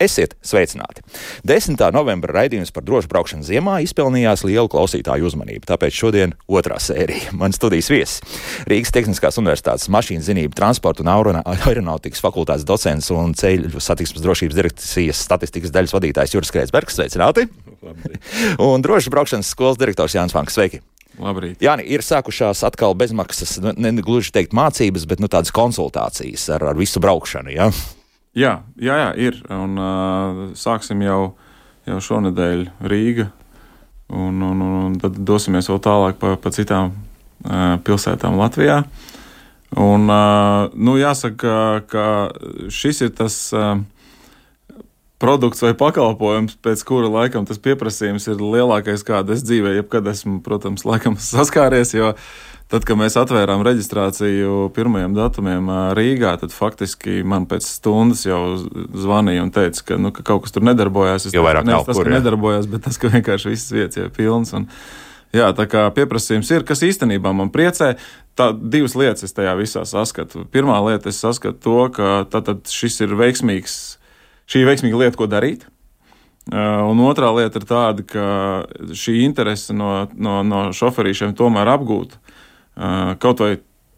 Esiet sveicināti! 10. novembra raidījums par drošu braukšanu ziemā izpelnījās lielu klausītāju uzmanību, tāpēc šodien otrā sērija. Man studijas viesis Rīgas Tehniskās Universitātes mašīnu zinību, transporta un aeronautikas fakultātes docents un ceļu satiksmes drošības direkcijas statistikas daļas vadītājs Juris Kreisbergs. Sveicināti! un drošas braukšanas skolas direktors Jānis Fanks. Sveiki! Labrīt. Jā, ir sākušās atkal bezmaksas, ne, ne gluži teikt mācības, bet nu, tādas konsultācijas ar, ar visu braukšanu. Ja? Jā, jā, jā ir. Un, uh, sāksim jau, jau šonadēļ Rīga, un, un, un tad dosimies vēl tālāk pa, pa citām uh, pilsētām Latvijā. Un, uh, nu, jāsaka, ka šis ir tas uh, produkts vai pakalpojums, pēc kura laikam tas pieprasījums ir lielākais, kāda es dzīvē, jebkad esmu, protams, laikam saskāries. Jo uh, Tad, kad mēs atvērām reģistrāciju pirmajiem datumiem Rīgā, tad faktiski man pēc stundas jau zvanīja un teica, ka, nu, ka kaut kas tur nedarbojās. Es jau vairāk nevis tas, kur, ka nedarbojās, bet tas, ka vienkārši viss vietas ir pilns. Un, jā, tā kā pieprasījums ir, kas īstenībā man priecē. Tā divas lietas es tajā visā saskatu. Pirmā lieta, es saskatu to, ka tātad šis ir veiksmīgs, šī ir veiksmīga lieta, ko darīt. Un otrā lieta ir tāda, ka šī interese no, no, no šoferīšiem tomēr apgūta kaut vai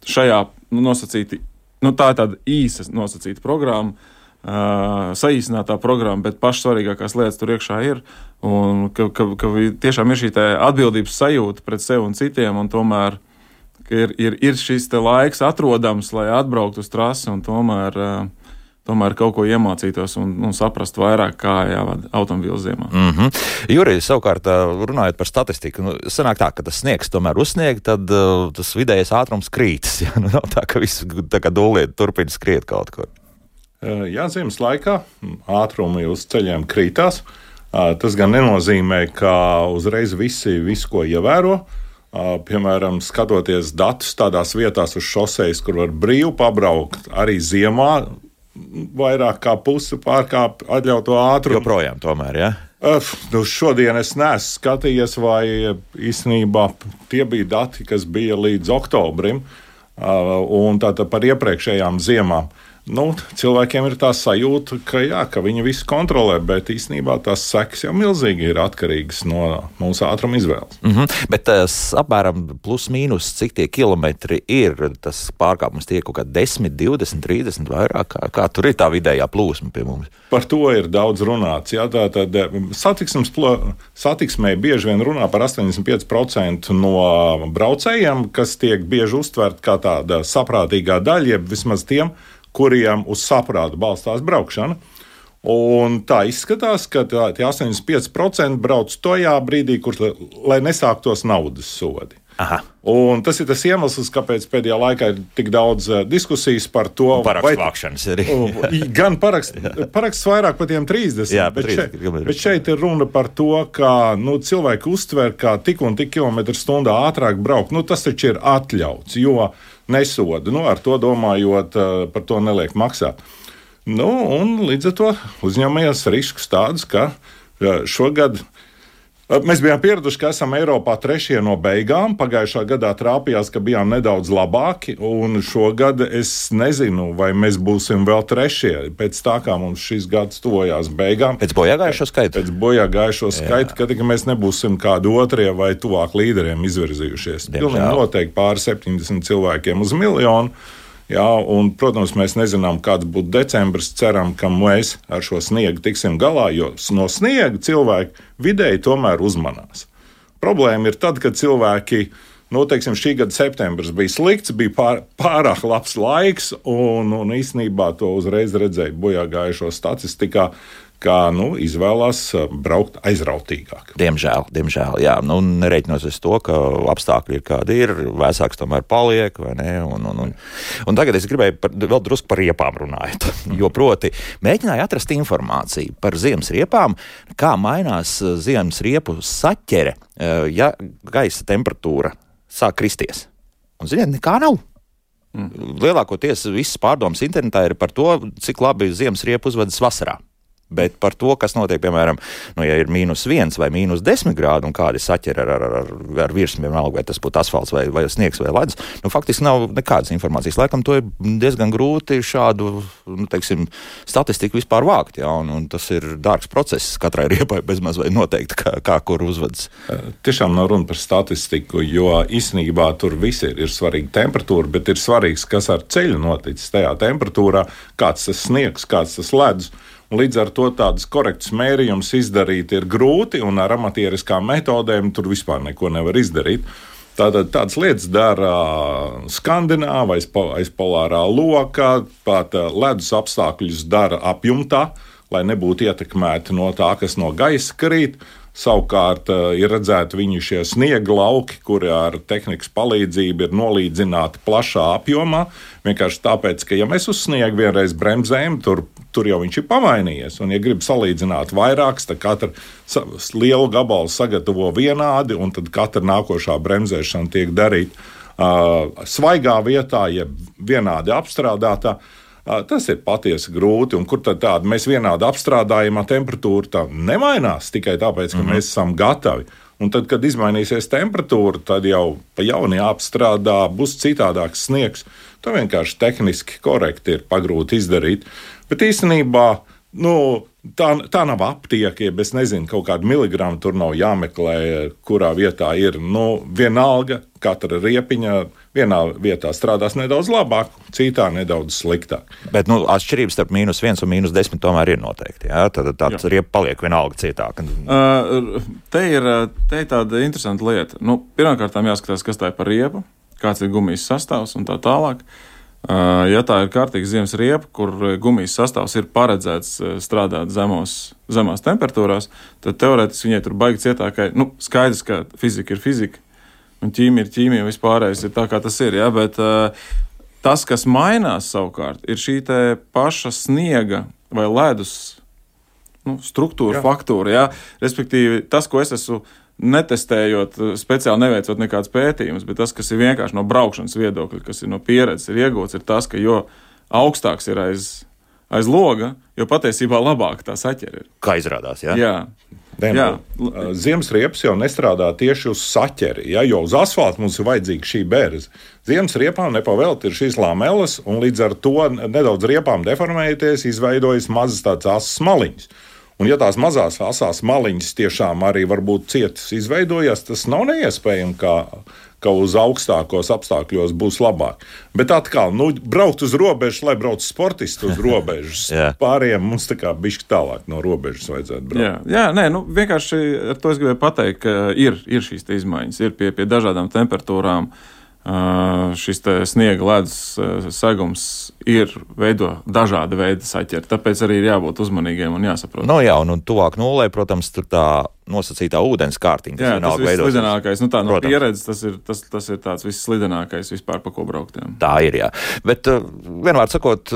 šajā nu, nosacīti, nu, tā ir tāda īsa nosacīta programma. Uh, saīsinātā programma, bet pašas svarīgākās lietas tur iekšā ir. Un ka, ka, ka tiešām ir šī atbildības sajūta pret sevi un citiem, un tomēr ir, ir, ir šis laiks atrodams, lai atbrauktu uz trasi un tomēr uh, tomēr kaut ko iemācītos un, un saprastu vairāk, kā jāvada automobīls ziemā. Mm -hmm. Jurijs, savukārt, runājot par statistiku, nu, sanāk tā, ka tas sniegs tomēr uzsnieg, tad uh, tas vidējais ātrums krītas. Ja? Nu, nav tā, ka viss tā kā dūliet turpina skriet kaut kur. Jā, ziemas laikā ātrumi uz ceļiem krītās. Tas gan nenozīmē, ka uzreiz visi visu ko ievēro. Piemēram, skatoties datus tādās vietās uz šoseis, kur var brīvi pabraukt arī ziemā, vairāk kā pusi pārkāpj atļautu ātrumu. Joprojām, tomēr, ja? Uh, nu šodien es neesmu skatījies, vai īstenībā tie bija dati, kas bija līdz oktobrim, uh, un tātad par iepriekšējām ziemām. Nu, cilvēkiem ir tā sajūta, ka, jā, ka viņi visu kontrolē, bet īstenībā tās sekas jau milzīgi ir atkarīgas no mūsu ātruma izvēles. Mm -hmm. Bet tas apmēram plus mīnus, cik tie kilometri ir, tas pārkāpums tiek kaut kā 10, 20, 30 vairāk. Kā, kā tur ir tā vidējā plūsma pie mums? Par to ir daudz runāts. Jā, tā tad eh, satiksmes plo, satiksmē bieži vien runā par 85% no braucējiem, kas tiek bieži uztvert kā tāda saprātīgā daļa, jeb vismaz tiem, kuriem uz saprātu balstās braukšana. Un tā izskatās, ka tā, tie 85% brauc tajā brīdī, kur lai nesāktos naudas sodi. Aha. Un tas ir tas iemesls, kāpēc pēdējā laikā ir tik daudz uh, diskusijas par to, vai vākšanas arī. gan paraksts, paraksts vairāk par tiem 30, Jā, bet, 30 šeit, bet šeit ir runa par to, ka nu, cilvēki uztver, ka tik un tik kilometru stundā ātrāk braukt. Nu, tas taču ir atļauts, jo nesoda. Nu, ar to domājot, uh, par to neliek maksāt. Nu, līdz ar to uzņemamies riskus tādus, ka uh, šogad Mēs bijām pieraduši, ka esam Eiropā trešie no beigām. Pagājušā gadā trāpījās, ka bijām nedaudz labāki, un šogad es nezinu, vai mēs būsim vēl trešie. Pēc tā kā mums šis gads tuvojās beigām. Pēc bojā gājušo skaitu. Pēc bojā gājušo skaitu, kad mēs nebūsim kādi otrie vai tuvāk līderiem izvirzījušies. Pilnīgi noteikti pāri 70 cilvēkiem uz miljonu. Jā, un, protams, mēs nezinām, kāds būs decembris. Ceram, ka mēs ar šo sniegu tiksim galā, jo no sniega cilvēki vidēji tomēr uzmanās. Problēma ir tad, kad cilvēki. Nu, teiksim, šī gada septembris bija slikts, bija pār, pārāk labs laiks, un, un īsnībā to uzreiz redzēja bojā gājušo statistikā kā nu, izvēlās braukt aizrautīgāk. Diemžēl, diemžēl jā, nu, nereiķinoties to, ka apstākļi ir kādi ir, vecāks tomēr paliek. Un, un, un, un tagad es gribēju par, vēl drusku par riepām runāt. Jo proti, mēģināju atrast informāciju par ziemas riepām, kā mainās ziemas riepu saķere, ja gaisa temperatūra sāk kristies. Un, ziniet, nekā nav. Mm. Lielākoties visas pārdomas internetā ir par to, cik labi ziemas riepa uzvedas vasarā. Bet par to, kas notiek, piemēram, nu, ja ir mīnus viens vai mīnus desmit grādi un kādi saķer ar, ar, ar, ar virsmu, vienalga, vai tas būtu asfalts vai, vai sniegs vai ledus, nu, faktiski nav nekādas informācijas. Laikam to ir diezgan grūti šādu nu, teiksim, statistiku vispār vākt. Ja, un, un tas ir dārgs process katrai riepai bezmaz vai noteikti, kā, kā kur uzvedas. Tiešām nav runa par statistiku, jo īsnībā tur viss ir, ir svarīga temperatūra, bet ir svarīgs, kas ar ceļu noticis tajā temperatūrā, kāds tas sniegs, kāds tas ledus. Līdz ar to tādus korektus mērījumus izdarīt ir grūti, un ar amatieriskām metodēm tur vispār neko nevar izdarīt. Tātad tādas lietas dara Skandināva, aiz, aiz polārā lokā, pat ledus apstākļus dara apjumtā, lai nebūtu ietekmēti no tā, kas no gaisa krīt. Savukārt ir redzēti viņu šie sniega lauki, kuri ar tehnikas palīdzību ir nolīdzināti plašā apjomā. Vienkārši tāpēc, ka ja mēs uz sniegu vienreiz bremzējam, tur, tur jau viņš ir pamainījies. Un, ja grib salīdzināt vairākus, tad katru lielu gabalu sagatavo vienādi, un tad katra nākošā bremzēšana tiek darīta uh, svaigā vietā, jeb vienādi apstrādātā. Uh, Tas ir patiesi grūti. Un kur tad tāda mēs vienādi apstrādājumā temperatūra nemainās tikai tāpēc, ka mm -hmm. mēs esam gatavi. Un tad, kad izmainīsies temperatūra, tad jau pa jaunu jāapstrādā, būs citādāks sniegs. To vienkārši tehniski korekti ir pagrūti izdarīt. Bet īstenībā nu, tā, tā nav aptiekta, ja es nezinu, kaut kāda miligrama tur nav jāmeklē, kurā vietā ir. Nu, vienalga, katra riepiņa vienā vietā strādās nedaudz labāk, citā nedaudz sliktāk. Bet nu, atšķirības starp mīnus viens un mīnus desmit tomēr ir noteikti. Jā? Tad tāds riepa paliek vienalga cietāk. Uh, te, ir, te ir tāda interesanta lieta. Nu, Pirmkārt, jāskatās, kas tā ir par riepu, kāds ir gumijas sastāvs un tā tālāk. Uh, ja tā ir kārtīga ziemas riepa, kur gumijas sastāvs ir paredzēts strādāt zemos, zemās temperatūrās, tad teorētiski viņai tur baigi cietākai. Nu, skaidrs, ka fizika ir fizika, ķīmija ir ķīmija, un vispārējais ir tā, kā tas ir. Ja? Bet uh, tas, kas mainās savukārt, ir šī paša sniega vai ledus nu, struktūra, jā. faktūra. Ja? Respektīvi, tas, ko es esmu netestējot, speciāli neveicot nekādus pētījumus, bet tas, kas ir vienkārši no braukšanas viedokļa, kas ir no pieredzes, ir iegūts, ir tas, ka jo augstāks ir aiz, aiz loga, jo patiesībā labāk tā saķer ir. Kā izrādās, jā? jā. Diemžēl. Ziemas riepas jau nestrādā tieši uz saķeri, ja, jo uz asfalta mums ir vajadzīga šī bērza. Ziemas riepām nepavēlti ir šīs lamelas, un līdz ar to nedaudz riepām deformējoties, izveidojas mazas tādas asas maliņas. Un, ja tās mazās asās maliņas tiešām arī varbūt cietas izveidojas, tas nav neiespējami, kā ka uz augstākos apstākļos būs labāk. Bet atkal, nu, braukt uz robežas, lai brauc sportisti uz robežas. Pārējiem mums tā kā bišķi tālāk no robežas vajadzētu braukt. Jā, jā nē, nu, vienkārši ar to es gribēju pateikt, ka ir, ir šīs izmaiņas, ir pie, pie dažādām temperatūrām. Uh, šis sniega ledus segums ir veido dažāda veida saķeri. Tāpēc arī ir jābūt uzmanīgiem un jāsaprot. No jā, un, un tuvāk nulē, protams, tur tā nosacītā ūdens kārtiņa. Jā, tas ir visslidenākais. Nu, tā no protams. pieredzes tas ir, tas, tas ir tāds visslidenākais vispār, pa ko braukt. Jā. Tā ir, jā. Bet vienmēr sakot,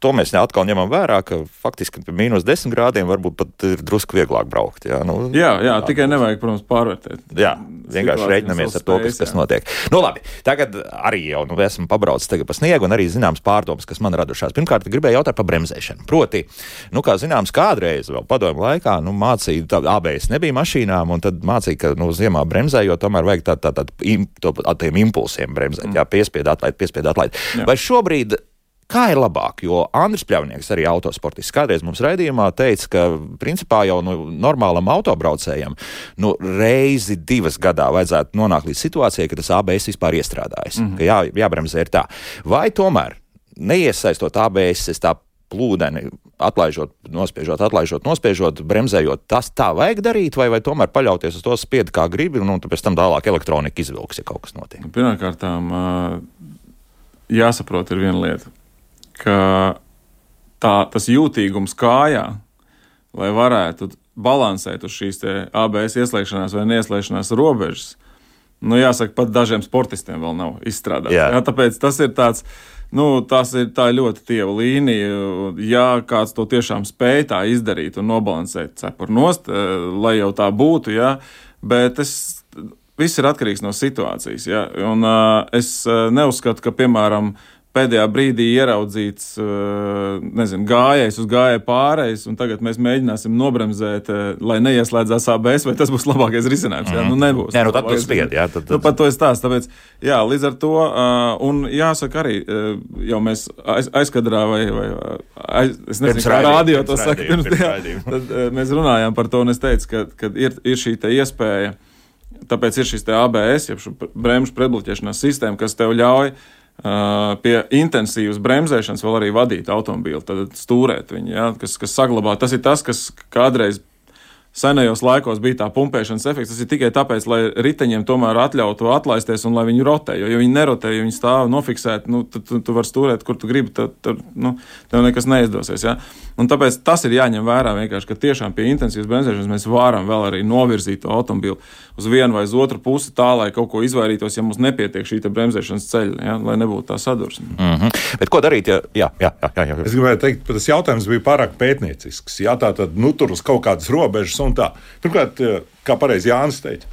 to mēs atkal ņemam vērā, ka faktiski pie mīnus 10 grādiem varbūt pat ir drusku vieglāk braukt. Jā, nu, jā, jā tā, tikai nevajag, protams, pārvērtēt. Jā, vienkārši reiķinamies ar to, kas, kas notiek. Nu, labi, tagad arī jau nu, esmu pabraucis pa sniegu un arī zināms pārdomas, kas man radušās. Pirmkārt, gribēju jautāt par bremzēšanu. Proti, nu, kā zināms, kādreiz vēl padomu laikā nu, mācīja, tā ABS nebija mašīnām, un tad mācīja, ka nu, ziemā bremzējot, tomēr vajag tā, tā, tā, tā, tā, tiem impulsiem bremzēt, mm. jā, piespiedu atlaid, piespiedu atlaid. Jā. Vai šobrīd Kā ir labāk? Jo Andris Pļavnieks, arī autosportists, kādreiz mums raidījumā teica, ka principā jau nu, normālam autobraucējam nu, reizi divas gadā vajadzētu nonākt līdz situācijai, ka tas ABS vispār iestrādājas, mm -hmm. ka jā, jābremzē ir tā. Vai tomēr neiesaistot ABS, es tā plūdeni, atlaižot, nospiežot, atlaižot, nospiežot, bremzējot. Tas tā vajag darīt, vai, vai tomēr paļauties uz to spiedu, kā gribi, un, un pēc tam tālāk elektronika izvilks, ja kaut kas notiek. Pirmkārt, jāsaprot, ir viena lieta ka tā, tas jūtīgums kājā, lai varētu balansēt uz šīs ABS ieslēgšanās vai neieslēgšanās robežas, nu, jāsaka, pat dažiem sportistiem vēl nav izstrādāts. Jā. Jā, tāpēc tas ir tāds. Nu, tas ir tā ļoti tieva līnija. Ja kāds to tiešām spēj tā izdarīt un nobalansēt cepuru nost, eh, lai jau tā būtu, jā, bet es, viss ir atkarīgs no situācijas. Jā, un, uh, es neuzskatu, ka, piemēram, pēdējā brīdī ieraudzīts, nezinu, gājējs uz gājēju pārējais, un tagad mēs mēģināsim nobremzēt, lai neieslēdzās ABS, vai tas būs labākais risinājums. Mm. Jā, nu nebūs. Nē, nu tad tas spied, jā. Tad, tad... Nu, par to es stāstu, tāpēc, jā, līdz ar to, un jāsaka arī, jau mēs aiz, aizkadrā vai, vai aiz, es nezinu, kā rādio to saka, pirms, jā, tad mēs runājām par to, un es teicu, ka, ka ir, ir šī iespēja, tāpēc ir šis ABS, jeb bremžu pretbloķēšanās sistēma, kas tev ļauj uh, pie intensīvas bremzēšanas vēl arī vadīt automobīlu, tad stūrēt viņu, ja, kas, kas saglabā. Tas ir tas, kas kādreiz senajos laikos bija tā pumpēšanas efekts. Tas ir tikai tāpēc, lai riteņiem tomēr atļautu atlaisties un lai viņi rotē. Jo, ja viņi nerotē, ja viņi stāv nofiksēti, nu, tad tu, tu vari stūrēt, kur tu gribi, tad, tad nu, tev nekas neizdosies. Ja? Un tāpēc tas ir jāņem vērā vienkārši, ka tiešām pie intensīvas bremzēšanas mēs varam vēl arī novirzīt to automobili uz vienu vai uz otru pusi tā, lai kaut ko izvairītos, ja mums nepietiek šī bremzēšanas ceļa, ja? lai nebūtu tā sadursme. Mm -hmm. Bet ko darīt, ja jā, jā, jā, jā. Es gribēju teikt, ka tas jautājums bija pārāk pētniecisks. Jā, tā tad nu, tur uz kaut kādas robežas un tā. Turklāt, eh, kā pareizi Jānis teica,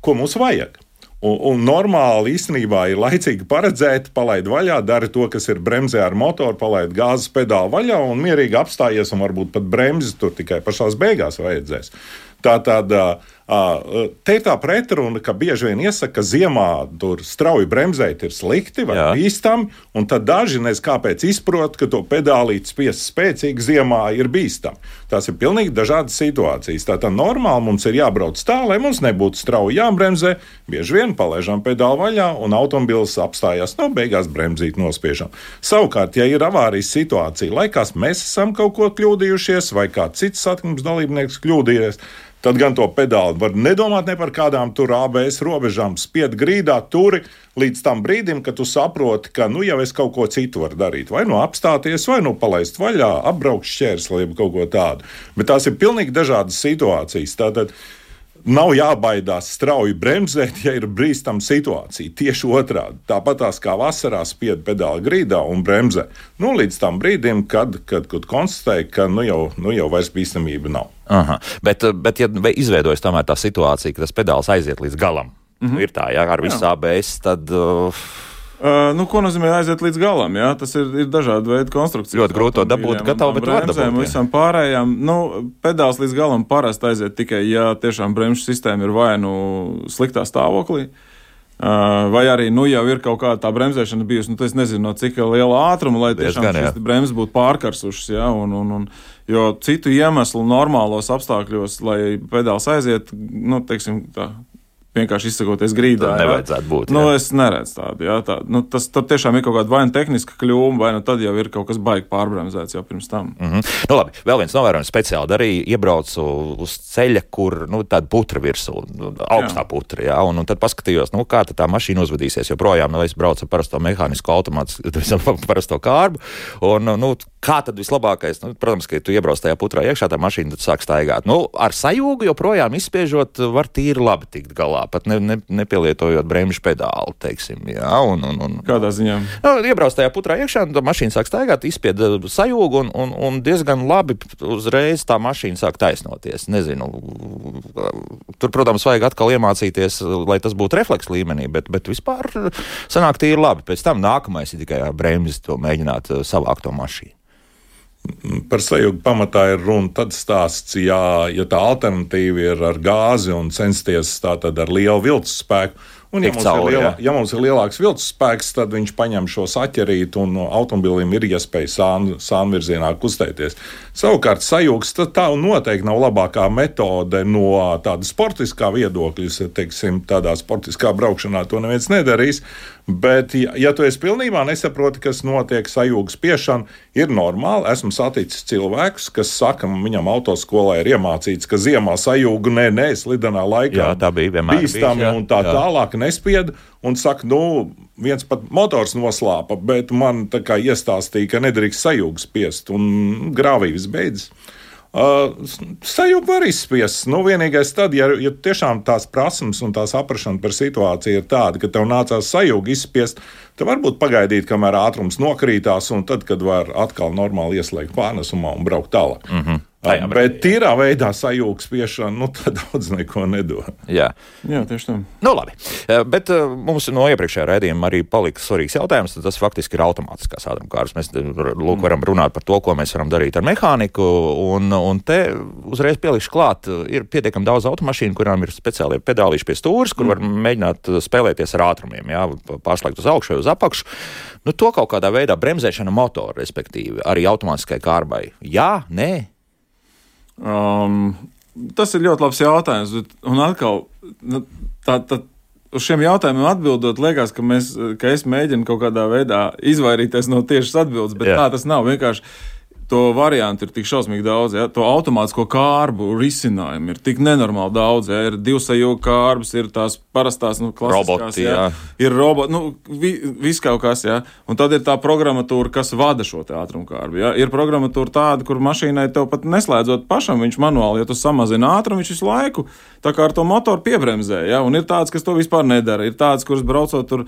ko mums vajag? Un, un normāli īstenībā ir laicīgi paredzēt, palaid vaļā, dari to, kas ir bremzē ar motoru, palaid gāzes pedāli vaļā un mierīgi apstājies, un varbūt pat bremzes tur tikai pašās beigās vajadzēs. Tā tad te ir tā pretruna, ka bieži vien iesaka, ka ziemā tur strauji bremzēt ir slikti vai bīstami, un tad daži nezinu, kāpēc izprot, ka to pedālīt spiest spēcīgi ziemā ir bīstami. Tās ir pilnīgi dažādas situācijas. Tātad normāli mums ir jābrauc tā, lai mums nebūtu strauji jābremzē, bieži vien palaižam pedāli vaļā un automobilis apstājās, no beigās bremzīt nospiežam. Savukārt, ja ir avārijas situācija, lai kas mēs esam kaut ko kļūdījušies vai kāds cits satiksmes dalībnieks kļūdījies, Tad gan to pedāli var nedomāt ne par kādām tur ABS robežām, spied grīdā, turi līdz tam brīdim, kad tu saproti, ka nu jau es kaut ko citu varu darīt. Vai nu apstāties, vai nu palaist vaļā, apbraukt šķērsli, vai kaut ko tādu. Bet tās ir pilnīgi dažādas situācijas. Tātad, Nav jābaidās strauji bremzēt, ja ir brīstama situācija. Tieši otrādi. Tāpat kā vasarā spied pedāli grīdā un bremzē. Nu, līdz tam brīdim, kad, kad, kad konstatēja, ka nu jau, nu jau vairs bīstamība nav. Aha. Bet, bet ja izveidojas tomēr tā situācija, ka tas pedāls aiziet līdz galam, mm -hmm. ir tā, ja ar visu ABS, tad. Uh, Uh, nu, ko nozīmē aiziet līdz galam? Jā? Tas ir, ir dažādi veidi konstrukcijas. Ļoti grūti to dabūt, gatavu, bet bremzēm un visam pārējām. Nu, pedāls līdz galam parasti aiziet tikai, ja tiešām bremžu sistēma ir vai nu sliktā stāvoklī. Uh, vai arī nu, jau ir kaut kāda tā bremzēšana bijusi, nu, es nezinu, no cik liela ātruma, lai tiešām šīs bremzes būtu pārkarsušas. Ja? Un, un, un, jo citu iemeslu normālos apstākļos, lai pedāls aiziet, nu, teiksim, tā, vienkārši izsakoties grīdā. Tā nevajadzētu būt. Nu, es neredzu tādu. Jā, tā, nu, tas tiešām ir kaut kāda vai nu tehniska kļūme, vai nu tad jau ir kaut kas baigi pārbremzēts jau pirms tam. Mm -hmm. nu, labi, vēl viens novērojums speciāli darīja. Iebraucu uz ceļa, kur nu, tāda putra virsū, nu, augstā jā. putra. Jā, un, un tad paskatījos, nu, kā tā mašīna uzvedīsies. Joprojām nu, es braucu ar parasto mehānisko automātu, parasto kārbu. Un, nu, kā tad vislabākais? Nu, protams, ka ja tu iebrauc tajā putrā iekšā, tā mašīna sāk staigāt. Nu, ar sajūgu joprojām izspiežot, var tīri labi tikt galā pat ne, ne, nepielietojot bremžu pedāli. Teiksim, jā, un, un, un, Kādā ziņā? Nu, iebrauc tajā putrā iekšā, tā mašīna sāk staigāt, izspied sajūgu, un, un, un diezgan labi uzreiz tā mašīna sāk taisnoties. Nezinu, tur, protams, vajag atkal iemācīties, lai tas būtu refleks līmenī, bet, bet vispār sanāk tīri labi. Pēc tam nākamais ir tikai ar bremzi to mēģināt uh, savākt to mašīnu. Par sajūgu pamatā ir runa. Tad stāsts, ja, ja tā alternatīva ir ar gāzi un censties tātad ar lielu viltus spēku, Un, ja, mums cauri, lielā, ja mums ir lielāks viltus spēks, tad viņš paņem šo saķerīti un automobilim ir iespēja sānu, sānu virzienā kustēties. Savukārt sajūgs tā noteikti nav labākā metode no tāda sportiskā viedokļa. Teiksim, tādā sportiskā braukšanā to neviens nedarīs. Bet, ja, ja tu esi pilnībā nesaproti, kas notiek sajūgas piešana, ir normāli. Esmu saticis cilvēkus, kas saka, viņam autoskolā ir iemācīts, ka ziemā sajūga nē, nē, slidenā laikā jā, tā bija vienmēr bīstami un tā jā. tālāk nespieda. Un saka, nu, viens pat motors noslāpa, bet man tā kā iestāstīja, ka nedrīkst sajūgas spiest un grāvī viss beidzas. Uh, sajūta var izspiest. Nu, vienīgais tad, ja, ja tiešām tās prasības un tās aprašana par situāciju ir tāda, ka tev nācās sajūta izspiest, tad varbūt pagaidīt, kamēr ātrums nokrītās, un tad, kad var atkal normāli ieslēgt pārnesumā un braukt tālāk. Mm -hmm. Tajā bet tīrā veidā sajūta spiešana, nu, tā daudz neko nedod. Jā, Jā tieši tā. Nu, labi. Bet uh, mums no iepriekšējā raidījuma arī palika svarīgs jautājums. Tas faktiski ir automātiskās ātrumkārs. Mēs lūk, varam runāt par to, ko mēs varam darīt ar mehāniku. Un, un te uzreiz pielikšu klāt, ir pietiekami daudz automašīnu, kurām ir speciāli pedālīši pie stūres, kur var mēģināt spēlēties ar ātrumiem, jā, pārslēgt uz augšu vai uz apakšu. Nu, to kaut kādā veidā bremzēšana motora, respektīvi, arī automātiskai kārbai. Jā, nē. Um, tas ir ļoti labs jautājums. Bet, un atkal, nu, tā, tā, uz šiem jautājumiem atbildot, liekas, ka, mēs, ka es mēģinu kaut kādā veidā izvairīties no tiešas atbildes, bet Jā. tā tas nav. Vienkārši to variantu ir tik šausmīgi daudz. Ja? To automātisko kārbu risinājumu ir tik nenormāli daudz. Ja? Ir divsajūga kārbas, ir tās parastās, nu, klasiskās. Roboti, ja? Ir roboti, nu, vi, viss kaut kas, ja? Un tad ir tā programmatūra, kas vada šo ātrumkārbu. Ja? Ir programmatūra tāda, kur mašīnai tev pat neslēdzot pašam, viņš manuāli, ja tu samazini ātrumu, viņš visu laiku tā kā ar to motoru piebremzē. Ja? Un ir tāds, kas to vispār nedara. Ir tāds, kurš braucot tur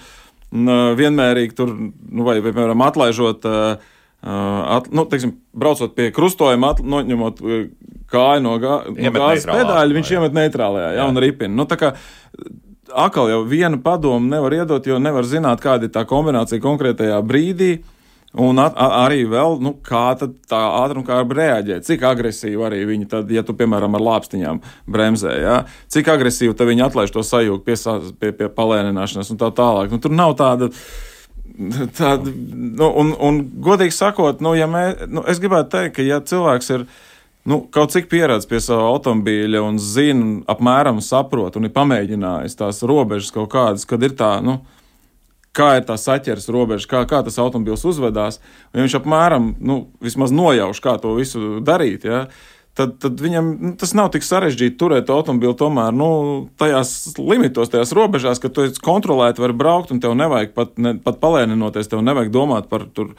vienmērīgi, tur, nu, vai, piemēram, atlaižot. Uh, At, nu, teiksim, braucot pie krustojuma, at, noņemot kāju no, gā, no gāzes pedāļa, viņš iemet neitrālajā, ja, un ripina. Nu, atkal jau vienu padomu nevar iedot, jo nevar zināt, kāda ir tā kombinācija konkrētajā brīdī. Un at, a, arī vēl, nu, kā tā ātrumkārba reaģē, cik agresīvi arī viņi tad, ja tu, piemēram, ar lāpstiņām bremzē, ja? cik agresīvi viņi atlaiž to sajūgu pie, pie, pie palēnināšanas un tā tālāk. Nu, tur nav tāda. Tāda, nu, un, un, godīgi sakot, nu, ja mē, nu, es gribētu teikt, ka ja cilvēks ir nu, kaut cik pieredzējis pie sava automobīļa un zina, apmēram saprot un ir pamēģinājis tās robežas kaut kādas, kad ir tā, nu, kā ir tā saķers robeža, kā, kā tas automobīls uzvedās, ja viņš apmēram, nu, vismaz nojauš, kā to visu darīt, ja, tad, tad viņam nu, tas nav tik sarežģīti turēt automobili tomēr nu, tajās limitos, tajās robežās, ka tu kontrolēti vari braukt un tev nevajag pat, ne, pat palēninoties, tev nevajag domāt par tur.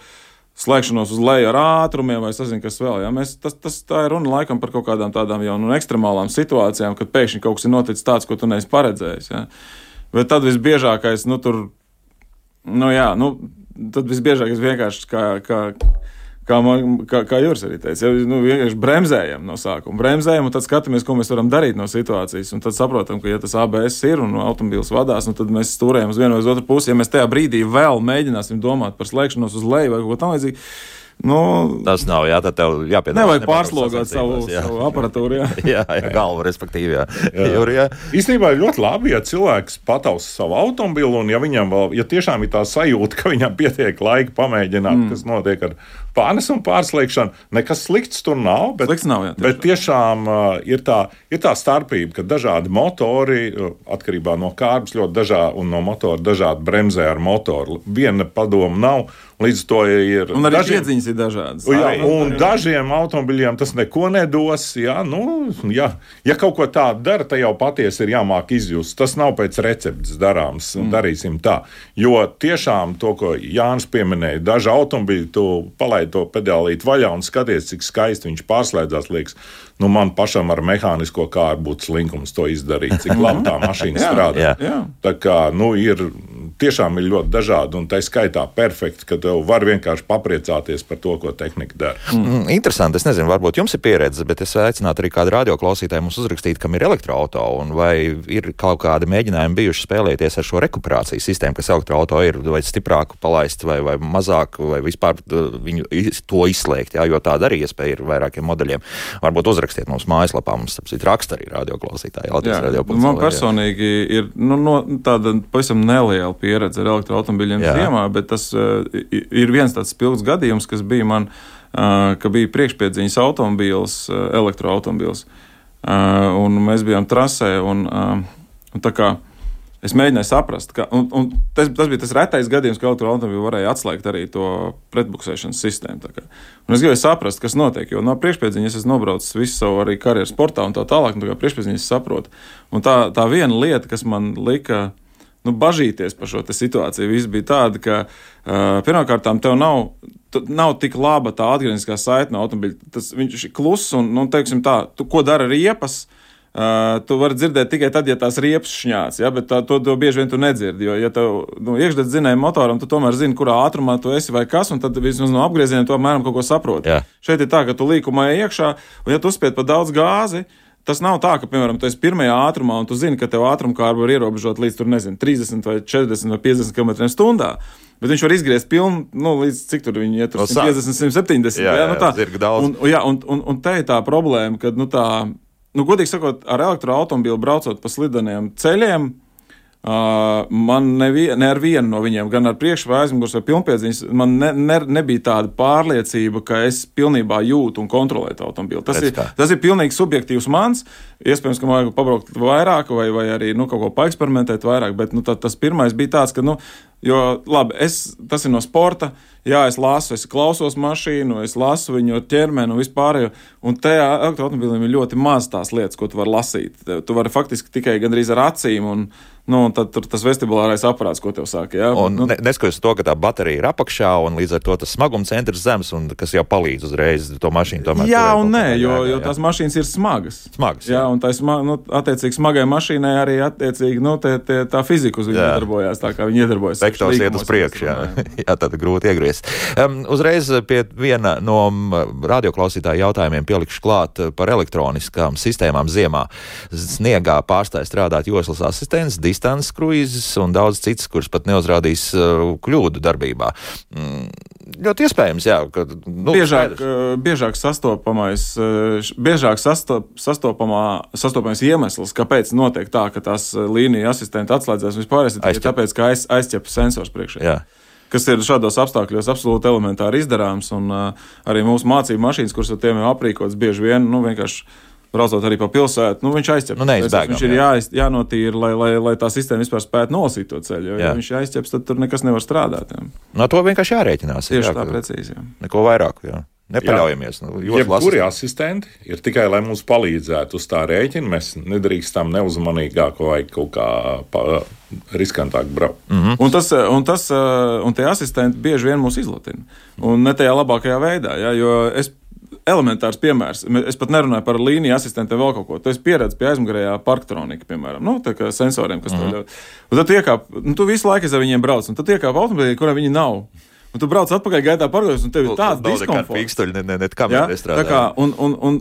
Slēgšanos uz leju ar ātrumiem, vai es nezinu, kas vēl. Ja? Mēs, tas, tas tā ir runa laikam par kaut kādām tādām jau nu, ekstremālām situācijām, kad pēkšņi kaut kas ir noticis tāds, ko tu neesi paredzējis. Ja? Bet tad visbiežākais, nu, tur, nu, jā, nu, tad visbiežākais vienkārši kā, kā Kā, man, kā, kā Juris arī teica, jau nu, vienkārši bremzējam no sākuma. Bremzējam, un tad skatāmies, ko mēs varam darīt no situācijas. Un tad saprotam, ka, ja tas ABS ir un automobilis vadās, nu, tad mēs stūrējam uz vienu vai uz otru pusi. Ja mēs tajā brīdī vēl mēģināsim domāt par slēgšanos uz leju vai ko tamlīdzīgu, Nu, tas nav, jā, tad tev jāpiedāvā. Nevajag pārslogot savu, jā. savu aparatūru. Jā, jā, jā galvu, respektīvi. Jā. Jā. Jur, jā. Īstenībā ir ļoti labi, ja cilvēks patausa savu automobili, un ja viņam vēl, ja tiešām ir tā sajūta, ka viņam pietiek laika pamēģināt, mm. kas notiek ar pārnesumu pārslēgšanu, nekas slikts tur nav. Bet, slikts nav jā, tiešām. bet tiešām uh, ir, tā, ir tā starpība, ka dažādi motori, uh, atkarībā no kārbas, ļoti dažādi un no motora dažādi bremzē ar motoru. Viena padoma nav. Līdz to ir. Un arī dažiem, iedziņas ir dažādas. Jā, un dažiem automobiļiem tas neko nedos. Jā, nu, jā. Ja kaut ko tādu dara, tad jau patiesi ir jāmāk izjust. Tas nav pēc receptes darāms. Mm. Darīsim tā. Jo tiešām to, ko Jānis pieminēja, daži automobiļi tu palaid to pedālīt vaļā un skaties, cik skaisti viņš pārslēdzās. Liekas, nu, man pašam ar mehānisko kārtu būtu slinkums to izdarīt, cik labi tā mašīna strādā. Tā kā nu, ir tiešām ir ļoti dažādi, un tā skaitā perfekti, ka tev var vienkārši papriecāties par to, ko tehnika dara. Mm. mm. Interesanti. Es nezinu, varbūt jums ir pieredze, bet es aicinātu arī kādu radioklausītāju mums uzrakstīt, kam ir elektroautorāta, vai ir kaut kādi mēģinājumi bijuši spēlēties ar šo rekuperācijas sistēmu, kas elektroautorāta ir, vai stiprāk palaist, vai, vai mazāk, vai vispār viņu to izslēgt, jā, jo tāda arī iespēja ir vairākiem modeļiem. Varbūt uzrakstiet mums mājaslapā, mums ir raksta arī radioklausītāji. Jā, man personīgi ir nu, no, tāda pavisam neliela pieredze ar elektroautomobiļiem ziemā, bet tas uh, ir viens tāds spilgts gadījums, kas bija man, uh, ka bija priekšpiedziņas automobīls, uh, elektroautomobīls. Uh, un mēs bijām trasē, un, uh, un tā kā es mēģināju saprast, ka un, un tas, tas bija tas retais gadījums, ka elektroautobīlu varēja atslēgt arī to pretbuksēšanas sistēmu. Es gribēju saprast, kas notiek, jo no priekšpēdziņas es nobraucu visu savu arī karjeras sportā un tā tālāk, un tā kā priekšpēdziņas saprotu. Un tā, tā viena lieta, kas man lika nu, bažīties par šo situāciju. Viss bija tāda, ka uh, pirmkārt, tev nav, nav tik laba tā atgriezniskā saite no automobīļa. Tas viņš ir kluss un, nu, teiksim tā, tu, ko dara riepas. Uh, tu vari dzirdēt tikai tad, ja tās riepas šņāc, ja, bet tā, to, to bieži vien tu nedzirdi. Jo, ja tev nu, iekšdedz zinēja motoram, tu tomēr zini, kurā ātrumā tu esi vai kas, un tad vismaz no apgriezieniem tu apmēram kaut ko saproti. Jā. Šeit ir tā, ka tu līkumā iekšā, un ja tu spied pa daudz gāzi, Tas nav tā, ka, piemēram, tu esi pirmajā ātrumā, un tu zini, ka tev ātrumkārba var ierobežot līdz, tur, nezinu, 30 vai 40 vai 50 km/h. Bet viņš var izgriezt pilnu, nu, līdz cik tur viņi iet, 150, 170. Jā, jā, jā, nu tā ir daudz. Un, jā, un, un, un te ir tā problēma, ka, nu, tā, nu, godīgi sakot, ar elektroautobīlu braucot pa slideniem ceļiem, man nevien, ne ar vienu no viņiem, gan ar priekšu vai pilnpiedziņas, man ne, ne, nebija tāda pārliecība, ka es pilnībā jūtu un kontrolēju to automobili. Tas, ir, tas ir pilnīgi subjektīvs mans. Iespējams, ka man vajag pabraukt vairāk, vai, vai arī nu, kaut ko paeksperimentēt vairāk, bet nu, tā, tas pirmais bija tāds, ka, nu, jo, labi, es, tas ir no sporta. Jā, es lasu, es klausos mašīnu, es lasu viņu ķermeni un vispārējo. Un tajā elektroautomobilim ir ļoti maz tās lietas, ko tu vari lasīt. Tu vari faktiski tikai gandrīz ar acīm. Un, Nu, tad tur tas vestibulārais aparāts, ko tev saka. Ja? Un nu, ne, neskatoties to, ka tā baterija ir apakšā un līdz ar to tas smaguma centrs zems, un kas jau palīdz uzreiz to mašīnu tomēr. jā, turēt un nē, kā, jo, jā, jā, jo jā. tās mašīnas ir smagas. Smagas, Jā, jā. un tā sma, nu, attiecīgi smagai mašīnai arī attiecīgi, nu, tie, tie, tā fizika uz viņu Jā. iedarbojās, tā kā viņi iedarbojas. Vektors iet uz priekšu, jā, jā tad grūti iegriezt. Um, uzreiz pie viena no radioklausītāja jautājumiem pielikšu klāt par elektroniskām sistēmām ziemā. Sniegā pārstāja strādāt joslas asistents, distances kruīzes un daudz citas, kuras pat neuzrādīs uh, kļūdu darbībā. Mm, ļoti iespējams, jā. Ka, nu, Biežāk, skaidrs. eh, biežāk sastopamais, š- biežāk sastop, sastopamā, sastopamais iemesls, kāpēc notiek tā, ka tās līnija asistenti atslēdzas vispār, ir tikai tāpēc, ka aiz, aizķep sensors priekšā. Jā. Kas ir šādos apstākļos absolūti elementāri izdarāms. Un, uh, arī mūsu mācību mašīnas, kuras ar tiem ir aprīkotas, bieži vien nu, vienkārši braucot arī pa pilsētu, nu, viņš aizķeps. Nu, neizbēgam, viņš ir jā. jā, jānotīra, lai, lai, lai tā sistēma vispār spētu nolasīt to ceļu. Jo, Jā. ja viņš aizķeps, tad tur nekas nevar strādāt. Jā. No to vienkārši jārēķinās. Tieši jā, tā, precīzi. Jā. Neko vairāk. Jā. Nepaļaujamies. Nu, lasu- asistenti ir tikai, lai mums palīdzētu uz tā rēķina. Mēs nedrīkstam neuzmanīgāk vai kaut kā pa, riskantāk braukt. Mhm. Un, tas, eh, un, tas, eh, un tie asistenti bieži vien mūs izlatina. Un ne tajā labākajā veidā. Ja, jo es elementārs piemērs. Es pat nerunāju par līniju asistentiem vēl kaut ko. Tu esi pieredzējis pie aizmugurējā parktronika, piemēram, nu, tā kā sensoriem, kas mm. Mhm. tev ļauj. Un tad tu iekāp, nu, tu visu laiku ar viņiem brauc, un tad iekāp automobilī, kuram viņi nav. Un tu brauc atpakaļ gaitā parkojas, un tev ir tāds Nav nekāda diskomforts. pīkstuļa, ne, ne, ne kam Ja? nestrādā. Tā kā, un, un, un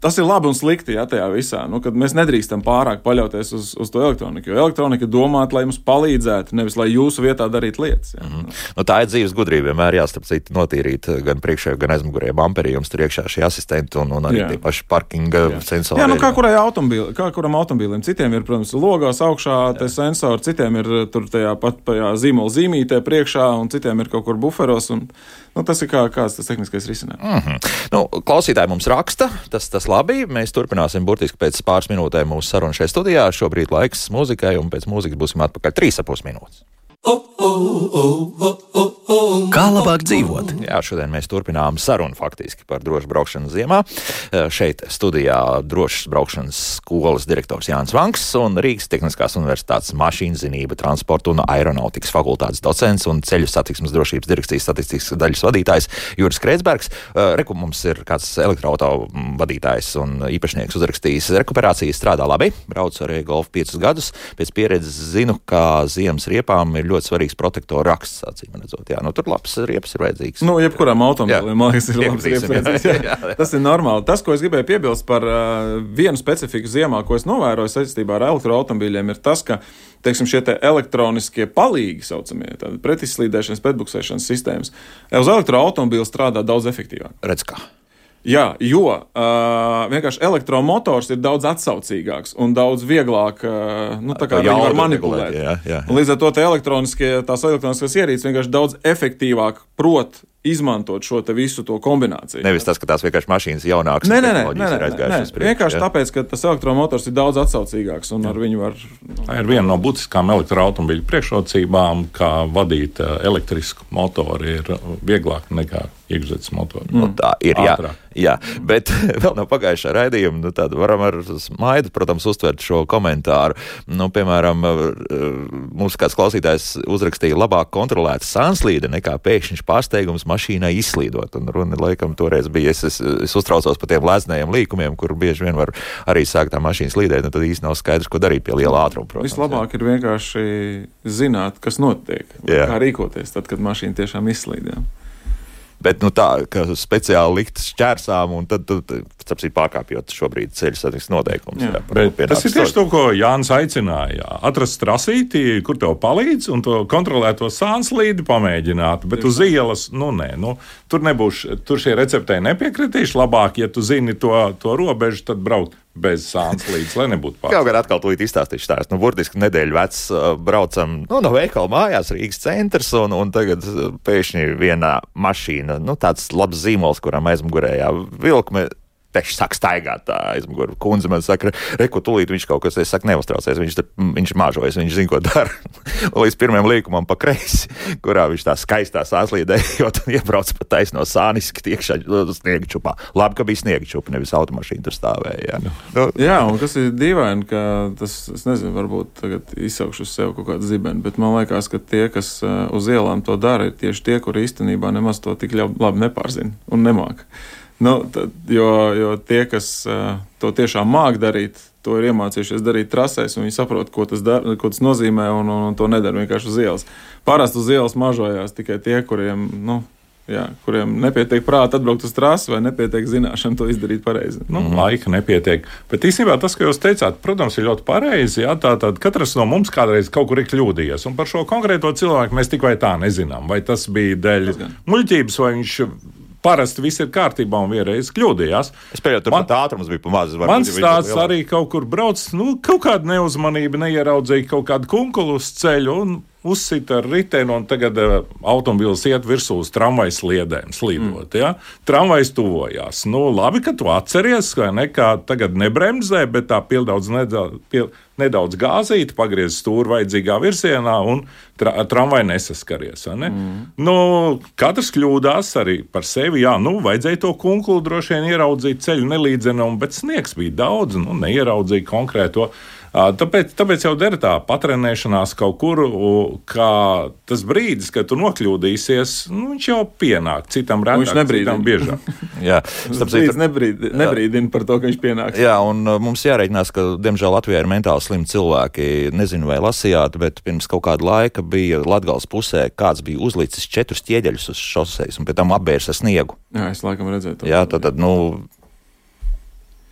tas ir labi un slikti ja, tajā visā. Nu, mēs nedrīkstam pārāk paļauties uz, uz to elektroniku. Jo elektronika ir domāta, lai mums palīdzētu, nevis lai jūsu vietā darītu lietas. Ja. Mm. Nu, tā ir dzīves gudrība. Vienmēr jāstarp citu notīrīt eh, gan priekšējā, gan aizmugurējā bumperī. Jums tur iekšā šie asistenti un, un arī Jā. tie paši parkinga Jā. sensori. Jā, nu kā, kurai automobīli, kā kuram automobilim. Citiem ir, protams, logos augšā tie sensori, citiem ir uh, tur tajā pat tajā zīmola zīmītē priekšā, un citiem ir kaut kur buferos. Un, nu, tas ir kā, kāds tas tehniskais risinājums. Mm. Nu, klausītāji mums raksta, tas, tas labi. Mēs turpināsim burtiski pēc pāris minūtēm mūsu sarunu šajā studijā. Šobrīd laiks mūzikai, un pēc mūzikas būsim atpakaļ 3,5 minūtes. Kā labāk dzīvot? Jā, šodien mēs turpinām sarunu faktiski par drošu braukšanu ziemā. Šeit studijā drošas braukšanas skolas direktors Jānis Vanks un Rīgas Tehniskās Universitātes mašīnzinība, transporta un aeronautikas fakultātes docents un ceļu satiksmes drošības direkcijas statistikas daļas vadītājs Juris Kreitsbergs. Reku mums ir kāds elektroauto vadītājs un īpašnieks uzrakstījis rekuperācijas strādā labi, brauc arī golfu piecus gadus. Pēc pieredzes zinu, ka ziemas riepām ir ļoti svarīgs protektoru raksts, acīm redzot. Jā, nu, tur labs riepas ir vajadzīgs. Nu, jebkuram automobilim, man liekas, ir labs riepas. jā. Jā, Jā, jā. Tas ir normāli. Tas, ko es gribēju piebilst par uh, vienu specifiku ziemā, ko es novēroju saistībā ar elektroautobīļiem, ir tas, ka teiksim, šie te elektroniskie palīgi, saucamie pretizslīdēšanas, pretbuksēšanas sistēmas, uz elektroautobīļa strādā daudz efektīvāk. Redz, kā. Jā, jo uh, vienkārši elektromotors ir daudz atsaucīgāks un daudz vieglāk uh, nu, tā var manipulēt. jā, jā. Un Līdz ar to te elektroniskie, tās elektroniskās ierīces vienkārši daudz efektīvāk prot izmantot šo te visu to kombināciju. Nevis tas, ka tās vienkārši mašīnas jaunākas Nē, nē, nē, tehnoloģijas nē, ir nē, nē. aizgājušas uz priekšu, vienkārši jā. tāpēc, ka tas elektromotors ir daudz atsaucīgāks un ar viņu var. Tā ir viena no būtiskām elektroautomobiļu priekšrocībām, kā vadīt elektrisku motoru ir vieglāk nekā iekšzemes motoru. Nu, tā ir. Jā, Ātrāk. jā, bet vēl no pagājušā raidījuma nu, tad varam ar smaidu, protams, uztvert šo komentāru. Nu, piemēram, mums kāds klausītājs uzrakstīja, labāk kontrolēta sanslīde nekā pēkšņs pārsteigums mašīnai izslīdot. Un runa laikam toreiz bija, es, es, es uztraucos par tiem leznējiem līkumiem, kur bieži vien var arī sākt tā mašīna slīdēt, un tad īsti nav skaidrs, ko darīt pie liela ātruma. Protams, Vislabāk jā. ir vienkārši zināt, kas notiek, kā rīkoties tad, kad mašīna tiešām izslīd. Jā. Bet nu, tā, ka speciāli likt šķērsām, un tad, tad, tad pārkāpjot šobrīd ceļu satiksmes noteikumus. Jā, jā, tas ir tieši to, ko Jānis aicināja. Atrast trasīti, kur tev palīdz, un to kontrolēto sānslīdi pamēģināt. Bet uz ielas, nu nē, nu, tur nebūs, tur šie receptei nepiekritīši. Labāk, ja tu zini to, to robežu, tad braukt bez sāns līdz, lai nebūtu pārāk. Kaut kā atkal tūlīt izstāstīšu stāstu. Nu, burtiski nedēļu vecs braucam nu, no veikala mājās, Rīgas centrs, un, un tagad pēkšņi vienā mašīna, nu, tāds labs zīmols, kuram aizmugurējā vilkme pēkšņi sāk staigāt tā aizmugurē. Kundze man saka, reku, tūlīt viņš kaut kas, es saku, neuztraucies, viņš, te, viņš māžojas, viņš zina, ko dara. Līdz pirmajam līkumam pa kreisi, kurā viņš tā skaistā sāslīdējot, iebrauc pa taisno sāniski tiekšā sniega čupā. Labi, ka bija sniega čupa, nevis automašīna tur stāvēja. Jā, nu. jā un kas ir dīvaini, ka tas, es nezinu, varbūt tagad izsaukšu uz sevi kaut kādu zibeni, bet man liekas, ka tie, kas uh, uz ielām to dara, ir tieši tie, kuri īstenībā nemaz to tik labi nepārzina un nemāca. Nu, tad, jo, jo tie, kas to tiešām māk darīt, to ir iemācījušies darīt trasēs, un viņi saprot, ko tas, dar, ko tas nozīmē, un, un, un to nedara vienkārši uz ielas. Parasti uz ielas mažojās tikai tie, kuriem, nu, jā, kuriem nepietiek prāta atbraukt uz trasi vai nepietiek zināšanu to izdarīt pareizi. Nu, mm. Laika nepietiek. Bet īstenībā tas, ko jūs teicāt, protams, ir ļoti pareizi. Jā, tā, tad katrs no mums kādreiz kaut kur ir kļūdījies. Un par šo konkrēto cilvēku mēs tik vai tā nezinām. Vai tas bija dēļ muļķības, vai viņš parasti viss ir kārtībā un vienreiz kļūdījās. Es pieņemu, tur man, ātrums bija pamazs. Mans stāsts arī kaut kur brauc, nu, kaut kāda neuzmanība, neieraudzīja kaut kādu kunkulu uz ceļu. Un, uzsita ar riteni, un tagad uh, automobīls iet virsū uz tramvajas sliedēm, slīdot. Mm. Ja? Tramvajs tuvojās. Nu, labi, ka tu atceries, ka ne, tagad nebremzē, bet tā pildaudz nedaudz, pil, nedaudz gāzīt, pagriez stūri vajadzīgā virzienā, un tra, tramvajs nesaskaries. Ne? Mm. Nu, katrs kļūdās arī par sevi. Jā, nu, vajadzēja to kunkulu droši vien ieraudzīt ceļu nelīdzenumu, bet sniegs bija daudz, nu, neieraudzīja konkrēto. Tāpēc, tāpēc jau der tā patrenēšanās kaut kur, kā tas brīdis, kad tu nokļūdīsies, nu, viņš jau pienāk citam redzamam, viņš nebrīdina biežāk. jā, tas nebrīd, nebrīdina par to, ka viņš pienāks. Jā, un mums jārēķinās, ka, diemžēl, Latvijā ir mentāli slimi cilvēki. Nezinu, vai lasījāt, bet pirms kaut kāda laika bija Latgales pusē, kāds bija uzlicis četrus ķieģeļus uz šoseis un pēc tam apbērs ar sniegu. Jā, es laikam redzēju to. Jā, tad, tad nu,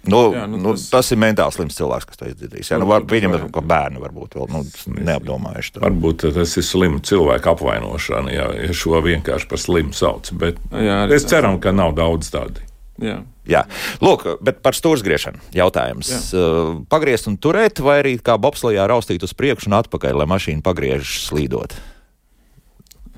Nu, jā, nu, nu, tas... tas ir mentāli slims cilvēks, kas to izdarīs. Jā, nu, var, viņam ir kaut bērni, varbūt vēl nu, neapdomājuši. To. Varbūt tas ir slimu cilvēku apvainošana, ja, ja šo vienkārši par slimu sauc. Bet jā, es ceru, ka nav daudz tādu. Jā. Jā. Lūk, bet par stūrgriešanu jautājums. Jā. Pagriezt un turēt, vai arī kā bobslijā raustīt uz priekšu un atpakaļ, lai mašīna pagriež slīdot?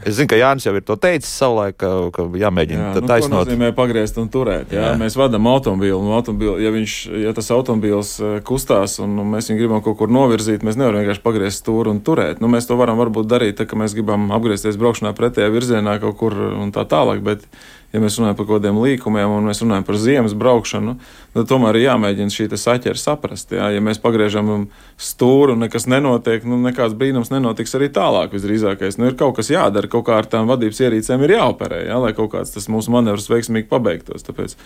Es zinu, ka Jānis jau ir to teicis savulaik, ka, ka jāmēģina jā, nu, taisnot. Tas nozīmē pagriezt un turēt. Jā? Jā. Mēs vadām automobīlu, un automobīlu, ja, viņš, ja tas automobīls eh, kustās un mēs viņu gribam kaut kur novirzīt, mēs nevaram vienkārši pagriezt stūri un turēt. Nu, mēs to varam varbūt darīt, tā, ka mēs gribam apgriezties braukšanā pretējā virzienā kaut kur un tā tālāk. Bet, ja mēs runājam par kaut kādiem līkumiem un mēs runājam par ziemas braukšanu, tad tomēr ir jāmēģina šī saķera saprast. Jā. Ja mēs pagriežam stūri un nekas nenotiek, nu, nekāds brīnums nenotiks arī tālāk. Visdrīzākais nu, ir kaut kas jādara, kaut kā ar tām vadības ierīcēm ir jāoperē, jā, lai kaut kāds tas mūsu manevrs veiksmīgi pabeigtos. Tāpēc,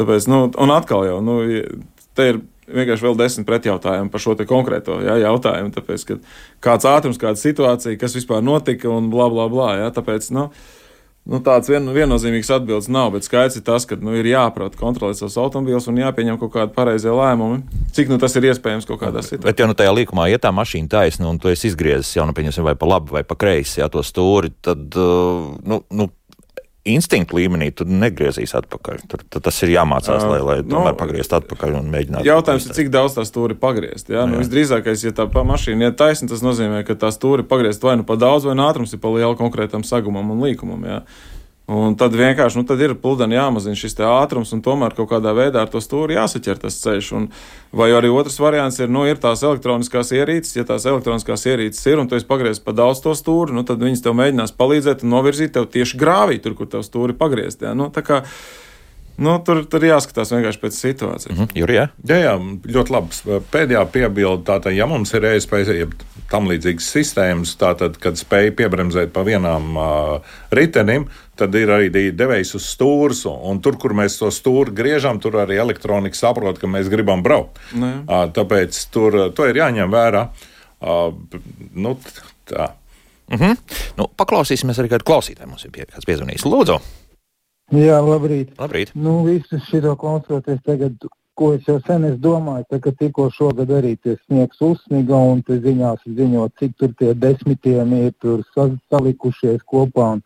tāpēc nu, un atkal jau, nu, te ir vienkārši vēl desmit pretjautājumu par šo konkrēto jā, jautājumu. Tāpēc, kāds ātrums, kāda situācija, kas vispār notika un bla bla bla. Jā, tāpēc, nu, Nu, tāds vien, viennozīmīgs atbildes nav, bet skaidrs ir tas, ka nu, ir jāprot kontrolēt savus automobīlus un jāpieņem kaut kādi pareizie lēmumi. Cik nu, tas ir iespējams kaut kādā situācijā? Bet, ja nu tajā līkumā iet tā mašīna taisna un tu esi izgriezis jau, nu, pieņemsim, vai pa labi vai pa kreisi, jā, to stūri, tad, uh, nu, nu instinktu līmenī tu negriezīs atpakaļ. Tur, tas ir jāmācās, lai, lai nu, tomēr pagriezt atpakaļ un mēģināt. Jautājums ir, cik daudz tā stūri pagriezt. Ja? Nu, visdrīzākais, ja tā mašīna ir taisna, tas nozīmē, ka tā stūri pagriezt vai nu pa daudz, vai nu ātrums ir pa lielu konkrētam sagumam un līkumam. Ja? Un tad vienkārši nu, tad ir pludini jāmazina šis ātrums, un tomēr kaut kādā veidā ar to stūri jāsaķer tas ceļš. Un, vai arī otrs variants ir, nu, ir tās elektroniskās ierīces, ja tās elektroniskās ierīces ir, un tu esi pagriezis pa daudz to stūri, nu, tad viņas tev mēģinās palīdzēt un novirzīt tev tieši grāvī, tur, kur tev stūri pagriezt. Ja? Nu, Nu, tur, tur jāskatās vienkārši pēc situācijas. Mm -hmm. Jurija? Jā, jā, ļoti labi. Pēdējā piebilde, tātad, ja mums ir e-spēja, ja tam līdzīgas sistēmas, tātad, kad spēj piebremzēt pa vienām uh, ritenim, tad ir arī devējs uz stūres, un, tur, kur mēs to stūri griežam, tur arī elektronika saprot, ka mēs gribam braukt. Uh, tāpēc tur to ir jāņem vērā. Uh, nu, tā. Mm -hmm. nu, paklausīsimies arī kādu klausītāju. Mums ir kāds piezvanījis. Lūdzu! Jā, labrīt. labrīt. Nu, visu šo klausoties tagad, ko es jau sen es domāju, tā, ka tikko šogad arī tie sniegs uzsniga un te ziņās ziņot, cik tur tie desmitiem ir tur salikušies kopā. Un,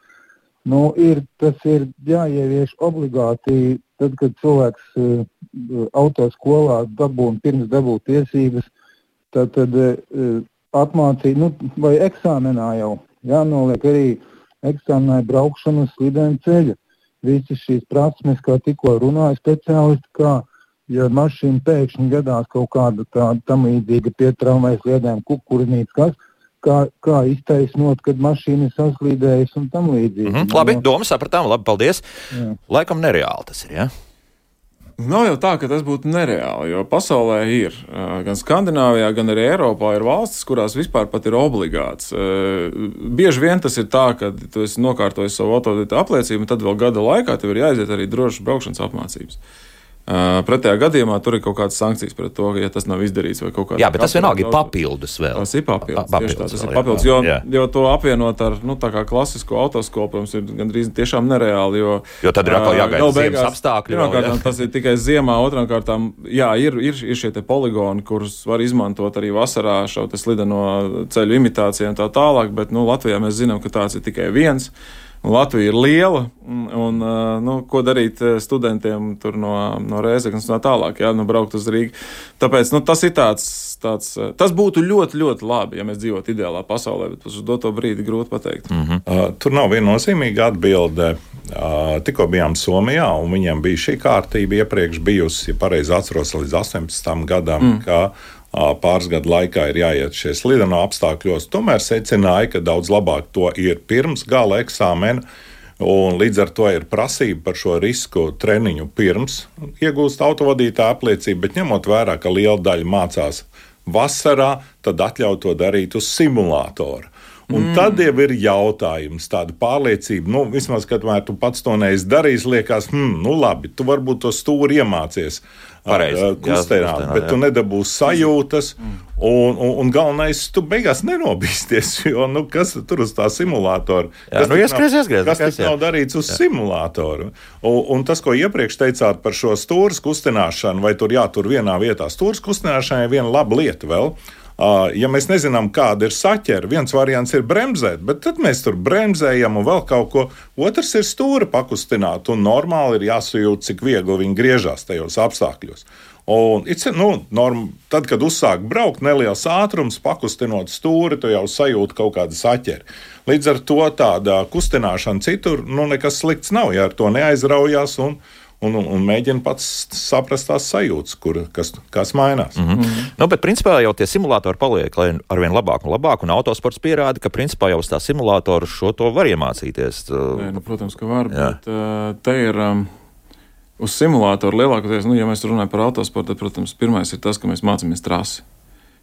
nu, ir, tas ir jāievieš obligāti, tad, kad cilvēks uh, autoskolā dabūna pirms dabūt tiesības, tad, tad uh, apmācīt, nu, vai eksāmenā jau jānoliek arī eksāmenā braukšanu uz slidēm ceļa. Visas šīs prasmes, kā tikko runāja speciālisti, kā ja mašīna pēkšņi gadās kaut kāda tāda tam līdzīga pietraumēs liedēm, kukurūznīca, kas, kā, kā iztaisnot, kad mašīna ir saslīdējusi un tam līdzīgi. Mm -hmm. Labi, doma sapratām, labi, paldies. Jā. Laikam nereāli tas ir? Ja? Nav jau tā, ka tas būtu nereāli, jo pasaulē ir gan Skandināvijā, gan arī Eiropā ir valstis, kurās vispār pat ir obligāts. Bieži vien tas ir tā, ka tu esi nokārtojis savu autoritāti apliecību, un tad vēl gada laikā tev ir jāiziet arī drošas braukšanas apmācības. Pretējā gadījumā tur ir kaut kādas sankcijas par to, ja tas nav izdarīts vai kaut kādā veidā. Jā, bet tas vienalga ir papildus vēl. Tas ir papildus. papildus, tā, tas ir papildus jo, jā. jo to apvienot ar nu, klasisko autoskolu, protams, ir gandrīz tiešām nereāli. Jo, jo tad ir atkal jāgaida ziemas apstākļi. Pirmkārt, jā. tas ir tikai ziemā, otrām kārtām, jā, ir, ir, ir šie poligoni, kurus var izmantot arī vasarā šo slideno ceļu imitāciju un tā tālāk, bet nu, Latvijā mēs zinām, ka tāds ir tikai viens. Latvija ir liela, un, un nu, ko darīt studentiem no, no Rēzeknas un tā tālāk, ja nu, braukt uz Rīgā. Tāpēc nu, tas ir tāds, tāds, tas būtu ļoti, ļoti labi, ja mēs dzīvotu ideālā pasaulē, bet uz doto brīdi grūti pateikt. Mm -hmm. uh, tur nav viennozīmīga atbilde. Uh, tikko bijām Somijā, un viņiem bija šī kārtība iepriekš bijusi, ja pareizi atceros, līdz 18 gadam. Mm pāris gadu laikā ir jāiet šajos lidojuma apstākļos. Tomēr secināja, ka daudz labāk to ir pirms gala eksāmena. Un līdz ar to ir prasība par šo risku treniņu pirms iegūst autovadītāja apliecību, bet ņemot vērā, ka liela daļa mācās vasarā, tad atļauj to darīt uz simulātoru. Un mm. tad jau ir jautājums, tāda pārliecība, nu, vismaz, kad tu pats to neesi darījis, liekas, hmm, nu, labi, tu varbūt to stūri iemācies. Pareizi, kustēnā, jā, bet jā. tu nedabūsi sajūtas. Un, un, un galvenais, tu beigās nenobīsties, jo nu, kas tur uz tā simulātora? Jā, kas nu, ieskries, ieskries, kas tas nav darīts uz jā. simulātoru? Un, un tas, ko iepriekš teicāt par šo stūres kustināšanu, vai tur jātur vienā vietā, stūres kustināšanai ir viena laba lieta vēl. Ja mēs nezinām, kāda ir saķere, viens variants ir bremzēt, bet tad mēs tur bremzējam un vēl kaut ko. Otrs ir stūri pakustināt, un normāli ir jāsajūt, cik viegli viņi griežas tajos apstākļos. Un, nu, norm, tad, kad uzsāk braukt neliels ātrums, pakustinot stūri, tu jau sajūti kaut kādu saķeri. Līdz ar to tāda kustināšana citur nu, nekas slikts nav, ja ar to neaizraujās. Un, un, un, un mēģina pats saprast tās sajūtas, kur, kas, kas mainās. Mm -hmm. Mm -hmm. Nu, bet, principā, jau tie simulātori paliek ar vien labāk un labāk, un autosports pierāda, ka, principā, jau uz tā simulātora šo to var iemācīties. Nē, nu, protams, ka var, Jā. bet uh, te ir. Um, Uz simulātoru lielākoties, nu, ja mēs runājam par autosportu, tad, protams, pirmais ir tas, ka mēs mācāmies trasi.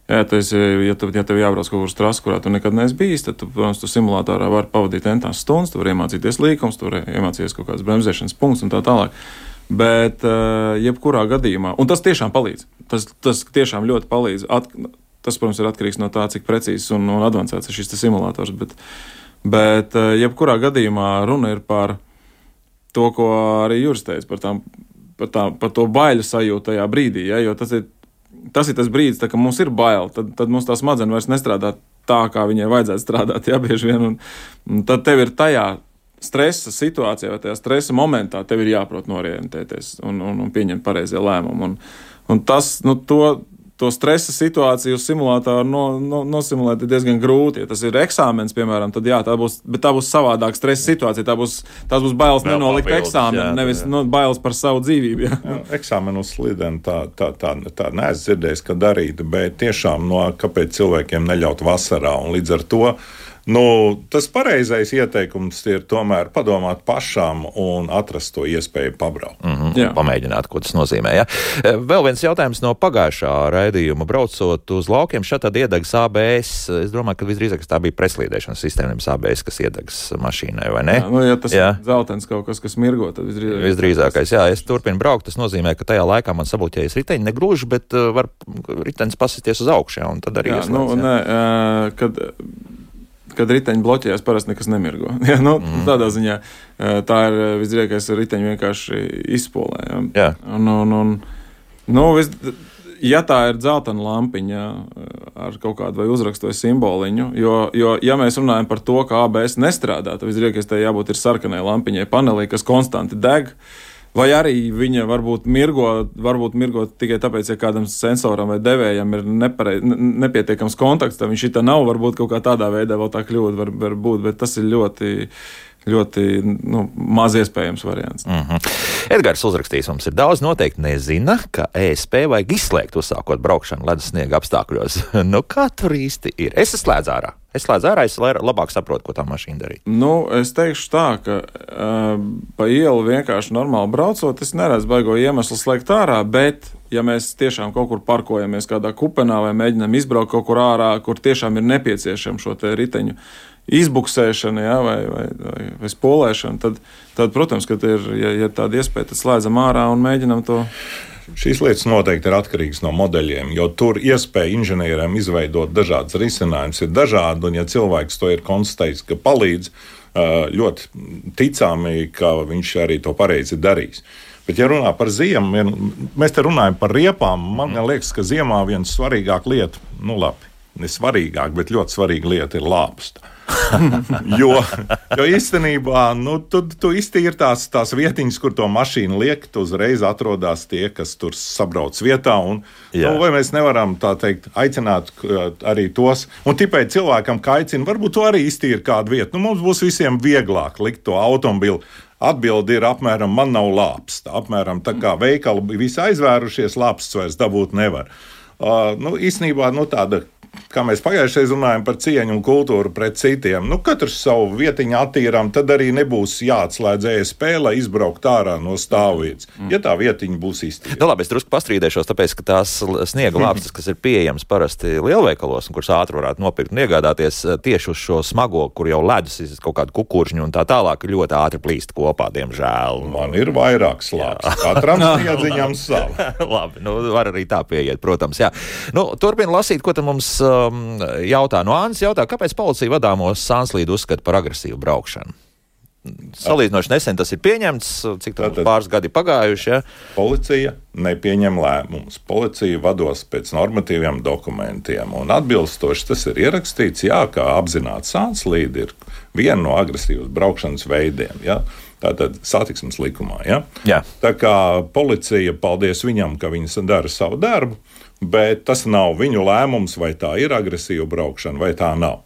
Jā, tu esi, ja, tu, ja tev jābrauc kaut kur uz trasi, kurā tu nekad neesi bijis, tad, tu, protams, tu simulātorā vari pavadīt entās stundas, tu vari iemācīties līkums, tu vari iemācīties kaut kādas bremzēšanas punktus un tā tālāk. Bet, uh, jebkurā gadījumā, un tas tiešām palīdz. Tas, tas tiešām ļoti palīdz. At, tas, protams, ir atkarīgs no tā, cik precīzs un, un avansēts ir šis simulators. Bet, bet uh, jebkurā gadījumā runa ir par to, ko arī Juris teica, par, tām, par, tā, par to baiļu sajūtu tajā brīdī. Ja, jo tas ir, tas ir tas brīdis, kad mums ir bail, tad, tad mums tā smadzenes vairs nestrādā tā, kā viņai vajadzētu strādāt. Ja, vien, un, un tad tev ir tajā stresa situācijā vai tajā stresa momentā tev ir jāprot norientēties un, un, un pieņemt pareizie lēmumi. Un, un tas, nu, to, to stresa situāciju uz simulātoru no, no, nosimulēt ir diezgan grūti. Ja tas ir eksāmenis, piemēram, tad jā, tā būs, tā būs savādāka stresa situācija. Tā būs, tās būs bailes Vēl nenolikt papildus, eksāmenu, jā, nevis jā. No, bailes par savu dzīvību. Jā. Jā, eksāmenu uz slideni tā, tā, tā, tā neesmu dzirdējis, ka darītu, bet tiešām no kāpēc cilvēkiem neļaut vasarā un līdz ar to Nu, tas pareizais ieteikums ir tomēr padomāt pašām un atrast to iespēju pabraukt. Mm -hmm, pamēģināt, ko tas nozīmē. Ja? E, vēl viens jautājums no pagājušā raidījuma. Braucot uz laukiem, šeit tad iedegs ABS. Es domāju, ka visdrīzāk tā bija preslīdēšanas sistēma, nevis ABS, kas iedegs mašīnai, vai ne? Jā, nu, ja tas jā. ir zeltains kaut kas, kas mirgo, tad visdrīzāk. Visdrīzākais, jā, es turpinu braukt. Tas nozīmē, ka tajā laikā man sabloķējas riteņi, ne gluži, bet uh, var ritenis pasisties uz augšu, ja, un tad arī jā, nu, nē, uh, kad kad riteņi bloķējas, parasti nekas nemirgo. ja, nu, mm. Tādā ziņā tā ir visdrīzākais riteņi vienkārši izpolē. Ja. Jā. Un, un, un, nu, vis, ja tā ir dzeltena lampiņa ar kaut kādu vai uzrakstu vai simboliņu, jo, jo, ja mēs runājam par to, ka ABS nestrādā, tad visdrīzākais tai jābūt ir sarkanai lampiņai panelī, kas konstanti deg. Uh, Vai arī viņa varbūt mirgo, varbūt mirgo tikai tāpēc, ja kādam sensoram vai devējam ir neparei, nepietiekams kontakts, tad viņš šī nav. Varbūt kaut kā tādā veidā vēl tā kļūda var, var būt, bet tas ir ļoti ļoti nu, maz iespējams variants. Mm -hmm. Edgars uzrakstījis, mums ir daudz, noteikti nezina, ka ESP vajag izslēgt, uzsākot braukšanu ledus sniega apstākļos. nu, kā tur īsti ir? Es esmu slēdz ārā. Es slēdzu ārā, es labāk saprotu, ko tā mašīna darīja. Nu, es teikšu tā, ka uh, pa ielu vienkārši normāli braucot, es neredzu baigo iemeslu slēgt ārā, bet ja mēs tiešām kaut kur parkojamies kādā kupenā vai mēģinām izbraukt kaut kur ārā, kur tiešām ir nepieciešama šo riteņu izbuksēšana ja, vai, vai, vai, vai spolēšana, tad, tad, protams, ka ir ja, ja tāda iespēja, tad slēdzam ārā un mēģinam to. Šīs lietas noteikti ir atkarīgas no modeļiem, jo tur iespēja inženieriem izveidot dažādas risinājumus ir dažādi. Un, ja cilvēks to ir konstatējis, ka palīdz, ļoti ticami, ka viņš arī to pareizi darīs. Bet, ja runā par ziemu, mēs te runājam par riepām. Man liekas, ka ziemā viena svarīgāka lieta, nu labi, ne svarīgāka, bet ļoti svarīga lieta ir lāpsta. jo, jo īstenībā nu, tu, tu iztīri tās, tās vietiņas, kur to mašīnu liek, tu uzreiz atrodas tie, kas tur sabrauc vietā. Un, nu, vai mēs nevaram tā teikt, aicināt arī tos, un tikai cilvēkam, kā aicina, varbūt to arī iztīri kādu vietu. Nu, mums būs visiem vieglāk likt to automobili. Atbilde ir apmēram, man nav lāpsta. Apmēram tā kā veikali visi aizvērušies, lāpsts vairs dabūt nevar. Uh, nu, īsnībā nu, tāda kā mēs pagājušajā reizē runājām par cieņu un kultūru pret citiem, nu, katrs savu vietiņu attīrām, tad arī nebūs jāatslēdz ESP, lai izbrauktu ārā no stāvvietas, mm. ja tā vietiņa būs iztīrīta. Nu, labi, es drusku pastrīdēšos, tāpēc, ka tās sniega lāpstas, kas ir pieejamas parasti lielveikalos un kuras ātri varētu nopirkt un iegādāties eh, tieši uz šo smago, kur jau ledus ir kaut kāda kukurģņa un tā tālāk, ļoti ātri plīst kopā, diemžēl. Man ir vairākas lāpstas, katram sniedziņam savu. labi, nu, var arī tā pieiet, protams, jā. Nu, turpin lasīt, ko te mums um, jautā no Annas, jautā, kāpēc policija vadāmos Sānslīdu uzskata par agresīvu braukšanu? Salīdzinoši nesen tas ir pieņemts, cik tālu pāris gadi pagājuši. Ja? Policija nepieņem lēmumus. Policija vados pēc normatīviem dokumentiem. Un atbilstoši tas ir ierakstīts, jā, ka apzināti sānslīdi ir viena no agresīvas braukšanas veidiem. Ja? Tātad satiksmes likumā. Ja? Jā. Tā kā policija, paldies viņam, ka viņi dara savu darbu bet tas nav viņu lēmums, vai tā ir agresīva braukšana vai tā nav.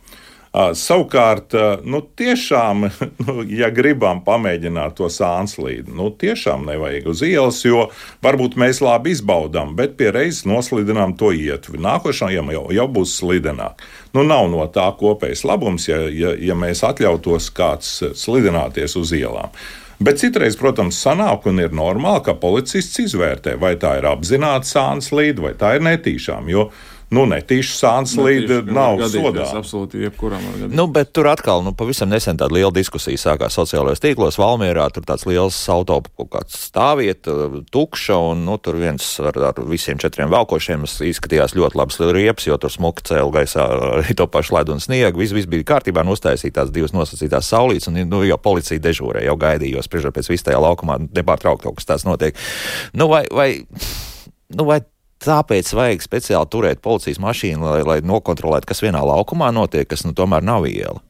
Savukārt, nu, tiešām, nu, ja gribam pamēģināt to sānslīdi, nu, tiešām nevajag uz ielas, jo varbūt mēs labi izbaudām, bet pie reizes noslidinām to ietvi. Nākošajam jau, jau būs slidenāk. Nu, nav no tā kopējs labums, ja, ja, ja mēs atļautos kāds slidināties uz ielām. Bet citreiz, protams, sanāk un ir normāli, ka policists izvērtē, vai tā ir apzināta sāns līde vai tā ir netīšām. Jo nu, netīšu sāns līdz nav sodā. Absolūti, jebkuram. Nu, bet tur atkal, nu, pavisam nesen tāda liela diskusija sākās sociālajos tīklos. Valmierā tur tāds liels auto kaut kāds stāvvieta, tukša, un, nu, tur viens ar, ar visiem četriem velkošiem izskatījās ļoti labs riepas, jo tur smuki cēl gaisā arī to pašu ledu un sniegu. Viss, viss bija kārtībā, nostājītās divas nosacītās saulītes, un, nu, jau policija dežūrē, jau gaidīja, jo spriežot pēc vis tajā laukumā nepārtraukti kaut kas tāds notiek. Nu, vai, vai, nu, vai Tāpēc vajag speciāli turēt policijas mašīnu, lai, lai nokontrolētu, kas vienā laukumā notiek, kas nu, tomēr nav iela.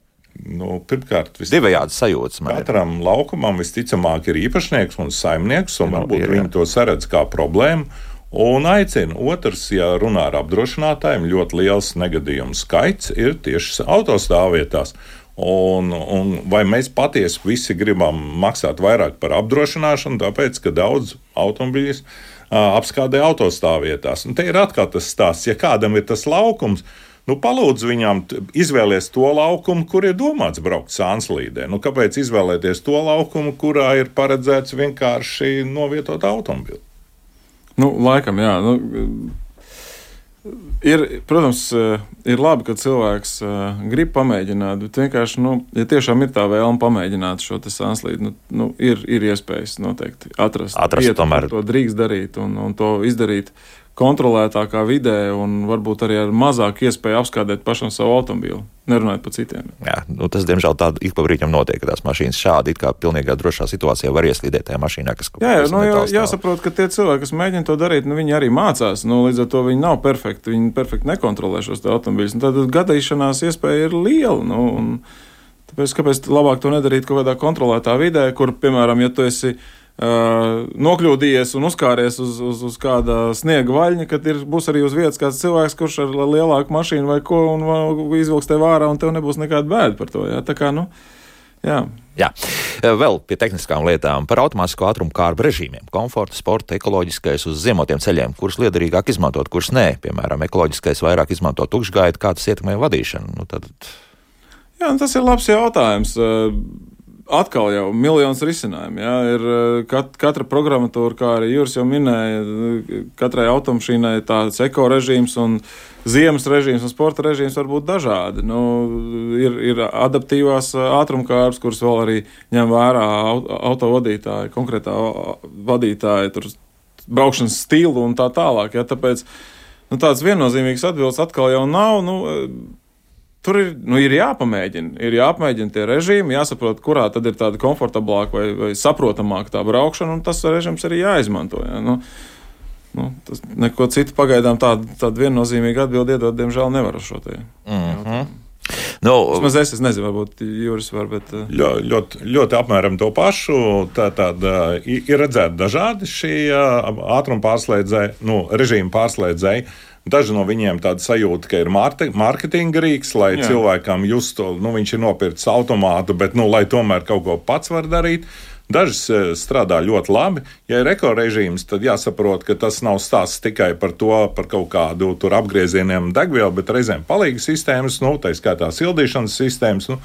Nu, pirmkārt, divējādi sajūtas. Katram ir. laukumam visticamāk ir īpašnieks un saimnieks, un nu, varbūt ir, viņi to saredz kā problēmu. Un aicina, otrs, ja runā ar apdrošinātājiem, ļoti liels negadījumu skaits ir tieši autostāvvietās. Un, un vai mēs patiesi visi gribam maksāt vairāk par apdrošināšanu, tāpēc, ka daudz automobīļu apskādē autostāvvietās. Un te ir atkal tas stāsts, ja kādam ir tas laukums, Nu, palūdzu viņām izvēlēties to laukumu, kur ir domāts braukt sānslīdē. Nu, kāpēc izvēlēties to laukumu, kurā ir paredzēts vienkārši novietot automobili? Nu, laikam, jā. Nu, ir, protams, ir labi, ka cilvēks grib pamēģināt, bet vienkārši, nu, ja tiešām ir tā vēlme pamēģināt šo sānslīdu, nu, nu, ir, ir iespējas noteikti atrast, atrast vietu, tomēr. to drīkst darīt un, un to izdarīt kontrolētākā vidē un varbūt arī ar mazāku iespēju apskādēt pašam savu automobīlu. Nerunājot par citiem. Jā, nu tas, diemžēl, tāda ik pa brīdim notiek, ka tās mašīnas šādi, it kā pilnīgā drošā situācijā var ieslīdēt tajā mašīnā, kas kaut kādā veidā. Jā, nu, jā, jāsaprot, ka tie cilvēki, kas mēģina to darīt, nu, viņi arī mācās. Nu, līdz ar to viņi nav perfekti, viņi perfekti nekontrolē šos automobīļus. Nu, tad gadīšanās iespēja ir liela. Nu, un, tāpēc, kāpēc labāk to nedarīt kaut kādā kontrolētā vidē, kur, piemēram, ja tu esi esi Uh, nokļūdījies un uzkāries uz, uz, uz kāda sniega vaļņa, kad ir, būs arī uz vietas kāds cilvēks, kurš ar lielāku mašīnu vai ko un izvilks tev ārā, un tev nebūs nekāda bēda par to. Jā. Tā kā, nu, jā. Jā. Vēl pie tehniskām lietām par automātisko ātrumu kārbu režīmiem. Komforta, sporta, ekoloģiskais uz ziemotiem ceļiem, kurus liederīgāk izmantot, kurus nē. Piemēram, ekoloģiskais vairāk izmanto tukšgaitu, kā tas ietekmē vadīšanu. Nu, tad... Jā, nu, tas ir labs jautājums. Uh, atkal jau miljonus risinājumu. Jā, ir eh, kat, katra programmatūra, kā arī Jūras jau minēja, katrai automašīnai tāds eko režīms un ziemas režīms un sporta režīms var būt dažādi. Nu, ir, ir adaptīvās eh, ātrumkārtas, kuras vēl arī ņem vērā autovadītāji, konkrētā vadītāja, tur braukšanas stilu un tā tālāk. Jā, tāpēc nu, tāds viennozīmīgs atbildes atkal jau nav. Nu, Tur ir, nu, ir jāpamēģina. Ir jāpamēģina tie režīmi, jāsaprot, kurā tad ir tāda komfortablāka vai, vai saprotamāka tā braukšana, un tas režīms arī jāizmanto. Ja? Nu, nu, tas neko citu pagaidām tādu, tādu viennozīmīgu atbildi iedot, diemžēl, nevar uz šo te. Mm -hmm. Nu, Vismaz es, es nezinu, varbūt Juris var, bet. Uh, ļoti, ļoti, ļoti apmēram to pašu. Tā, tāda, ir redzēta dažādi šie ātruma pārslēdzēji, nu, režīma pārslēdzēji. Daži no viņiem tāda sajūta, ka ir mārketinga rīks, lai Jā. cilvēkam justu, nu, viņš ir nopircis automātu, bet, nu, lai tomēr kaut ko pats var darīt. Dažas e, strādā ļoti labi. Ja ir ekorežīms, tad jāsaprot, ka tas nav stāsts tikai par to, par kaut kādu apgriezieniem degvielu, bet reizēm palīga sistēmas, nu, tā skaitā sildīšanas sistēmas. Nu,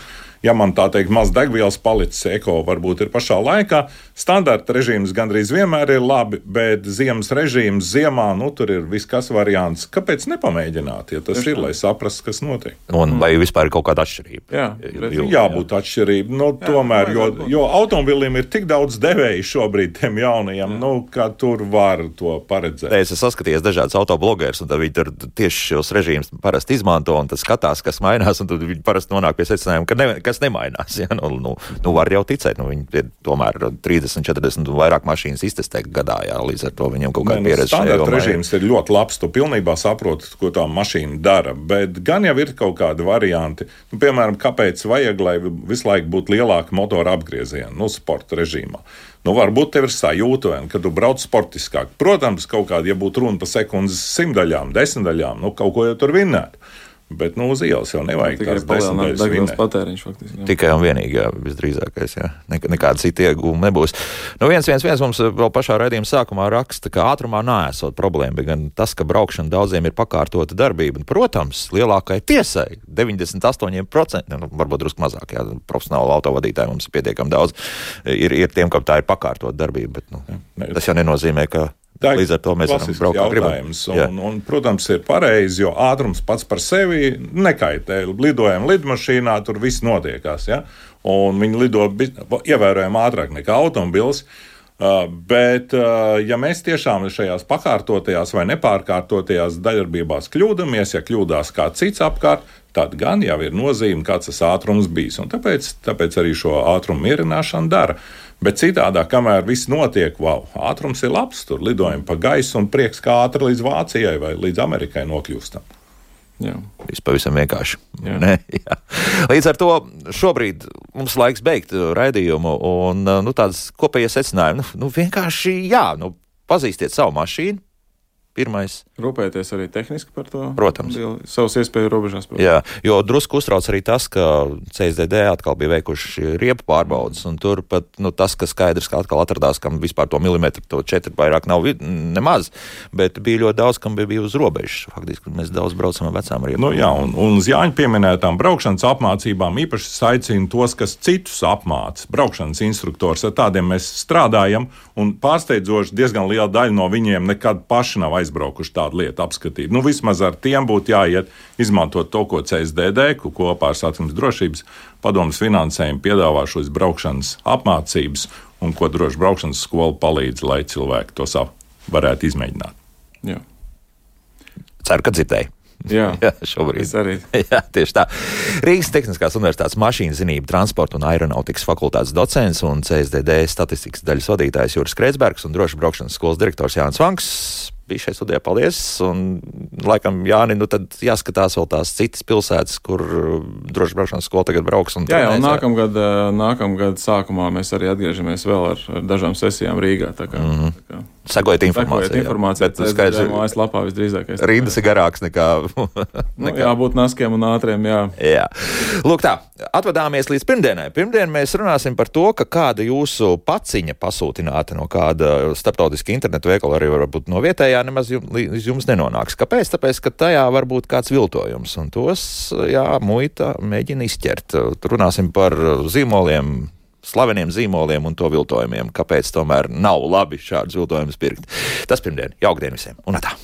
ja man tā teikt, maz degvielas palicis, eko varbūt ir pašā laikā. Standarta režīms gandrīz vienmēr ir labi, bet ziemas režīms ziemā, nu, tur ir viskas variants. Kāpēc nepamēģināt, ja tas Tieši ir, lai saprastu, kas notiek? Un vai vispār ir kaut kāda atšķirība? Jā, ir jābūt jā. atšķirība. Nu, jā, tomēr, jo, jo automobilim ir tik daudz devēju šobrīd tiem jaunajiem, jā. nu, ka tur var to paredzēt. Es esmu saskatījis dažādas autoblogerus, un viņi tur tieši šos režīmus parasti izmanto, un tas skatās, kas mainās, un tad viņi parasti nonāk pie secinājuma, ka ne, nekas nemainās. Ja? Nu, nu, nu, var jau ticēt, nu, viņi tomēr 30, 40 un vairāk mašīnas iztestē gadā, jā, līdz ar to viņam kaut kāda nu, pieredze. Standarta režīms ir ļoti labs, tu pilnībā saproti, ko tā mašīna dara, bet gan jau ir kaut kādi varianti. Nu, piemēram, kāpēc vajag, lai visu laiku būtu lielāka motora apgrieziena, nu, sporta režīmā. Nu, varbūt tev ir sajūta, ka tu brauc sportiskāk. Protams, kaut kāda, ja būtu runa par sekundes simtaļām, desmitaļām, nu, kaut ko jau tur vinnētu. Bet nu, uz ielas jau nevajag tikai palielināt degvielas patēriņš. Faktiski, jā. Tikai un vienīgi, jā, visdrīzākais. Jā. Nek nekāda cita iegūma nebūs. Nu, viens, viens, viens mums vēl pašā raidījuma sākumā raksta, ka ātrumā nesot problēma, bet gan tas, ka braukšana daudziem ir pakārtota darbība. Un, protams, lielākai tiesai 98%, nu, varbūt drusku mazāk, jā, profesionāli autovadītāji mums ir pietiekami daudz, ir, ir tiem, kam tā ir pakārtota darbība. Bet, nu, tas jau nenozīmē, ka Tā Līdz ar to mēs varam braukt jautājums. Un, un, protams, ir pareizi, jo ātrums pats par sevi nekaitē. Lidojam lidmašīnā, tur viss notiekās. Ja? Un viņi lido ievērojami ātrāk nekā automobilis. Uh, bet, uh, ja mēs tiešām šajās pakārtotajās vai nepārkārtotajās darbībās kļūdāmies, ja kļūdās kāds cits apkārt, tad gan jau ir nozīme, kāds tas ātrums bijis. Un tāpēc, tāpēc arī šo ātrumu mierināšanu dara. Uh, Bet citādā, kamēr viss notiek, wow, ātrums ir labs, tur lidojam pa gaisu un prieks, kā ātri līdz Vācijai vai līdz Amerikai nokļūstam. Jā. Viss pavisam vienkārši. Jā. Ne? Jā. Līdz ar to šobrīd mums laiks beigt raidījumu, un nu, tādas kopējas secinājumi. Nu, nu, vienkārši jā, nu, pazīstiet savu mašīnu. Pirmais rūpēties arī tehniski par to. Protams. Savas iespēju robežās. Protams. Jā, jo drusku uztrauc arī tas, ka CSDD atkal bija veikuši riepu pārbaudas, un tur pat nu, tas, ka skaidrs, ka atkal atradās, kam vispār to milimetru, to četru vairāk nav nemaz, bet bija ļoti daudz, kam bija, bija uz robežas. Faktiski mēs daudz braucam ar vecām riepām. Nu, jā, un, un uz Jāņa pieminētām braukšanas apmācībām īpaši aicinu tos, kas citus apmāca. Braukšanas instruktors ar tādiem mēs strādājam, un pārsteidzoši diezgan liela daļa no viņiem nekad paši nav aizbraukuši tādu lietu apskatīt. Nu, vismaz ar tiem būtu jāiet izmantot to, ko CSDD ko kopā ar Satiksmes drošības padomus finansējumu piedāvā šos braukšanas apmācības, un ko droši braukšanas skola palīdz, lai cilvēki to savu varētu izmēģināt. Jā. Ceru, ka dzirdēju. Jā, jā šobrīd. arī. Jā, tieši tā. Rīgas Tehniskās Universitātes mašīnu zinību, transporta un aeronautikas fakultātes docents un CSDD statistikas daļas vadītājs Juris Kreitsbergs un droši braukšanas skolas direktors Jānis Vanks bija šeit studijā. Paldies! Un, laikam, Jāni, nu tad jāskatās vēl tās citas pilsētas, kur uh, droši braukšanas skola tagad brauks. Jā, un nākamgad, uh, nākamgad sākumā mēs arī atgriežamies vēl ar, ar dažām sesijām Rīgā. Tā kā, mm -hmm. tā kā. Sekojiet informāciju. Sekojiet informāciju, bet skaidrs, ka mājaslapā visdrīzākais. Rindas ir garāks nekā. nu, jā, būt naskiem un ātriem, jā. jā. Lūk tā, atvadāmies līdz pirmdienai. Pirmdien mēs runāsim par to, ka kāda jūsu paciņa pasūtināta no kāda starptautiska internetu veikala, arī varbūt no vietējā, nemaz līdz jums nenonāks. Kāpēc? Tāpēc, ka tajā var būt kāds viltojums, un tos, jā, muita mēģina izķert. Runāsim par zīmoliem, slaveniem zīmoliem un to viltojumiem. Kāpēc tomēr nav labi šādus viltojumus pirkt? Tas pirmdien, jaukdien visiem un tā!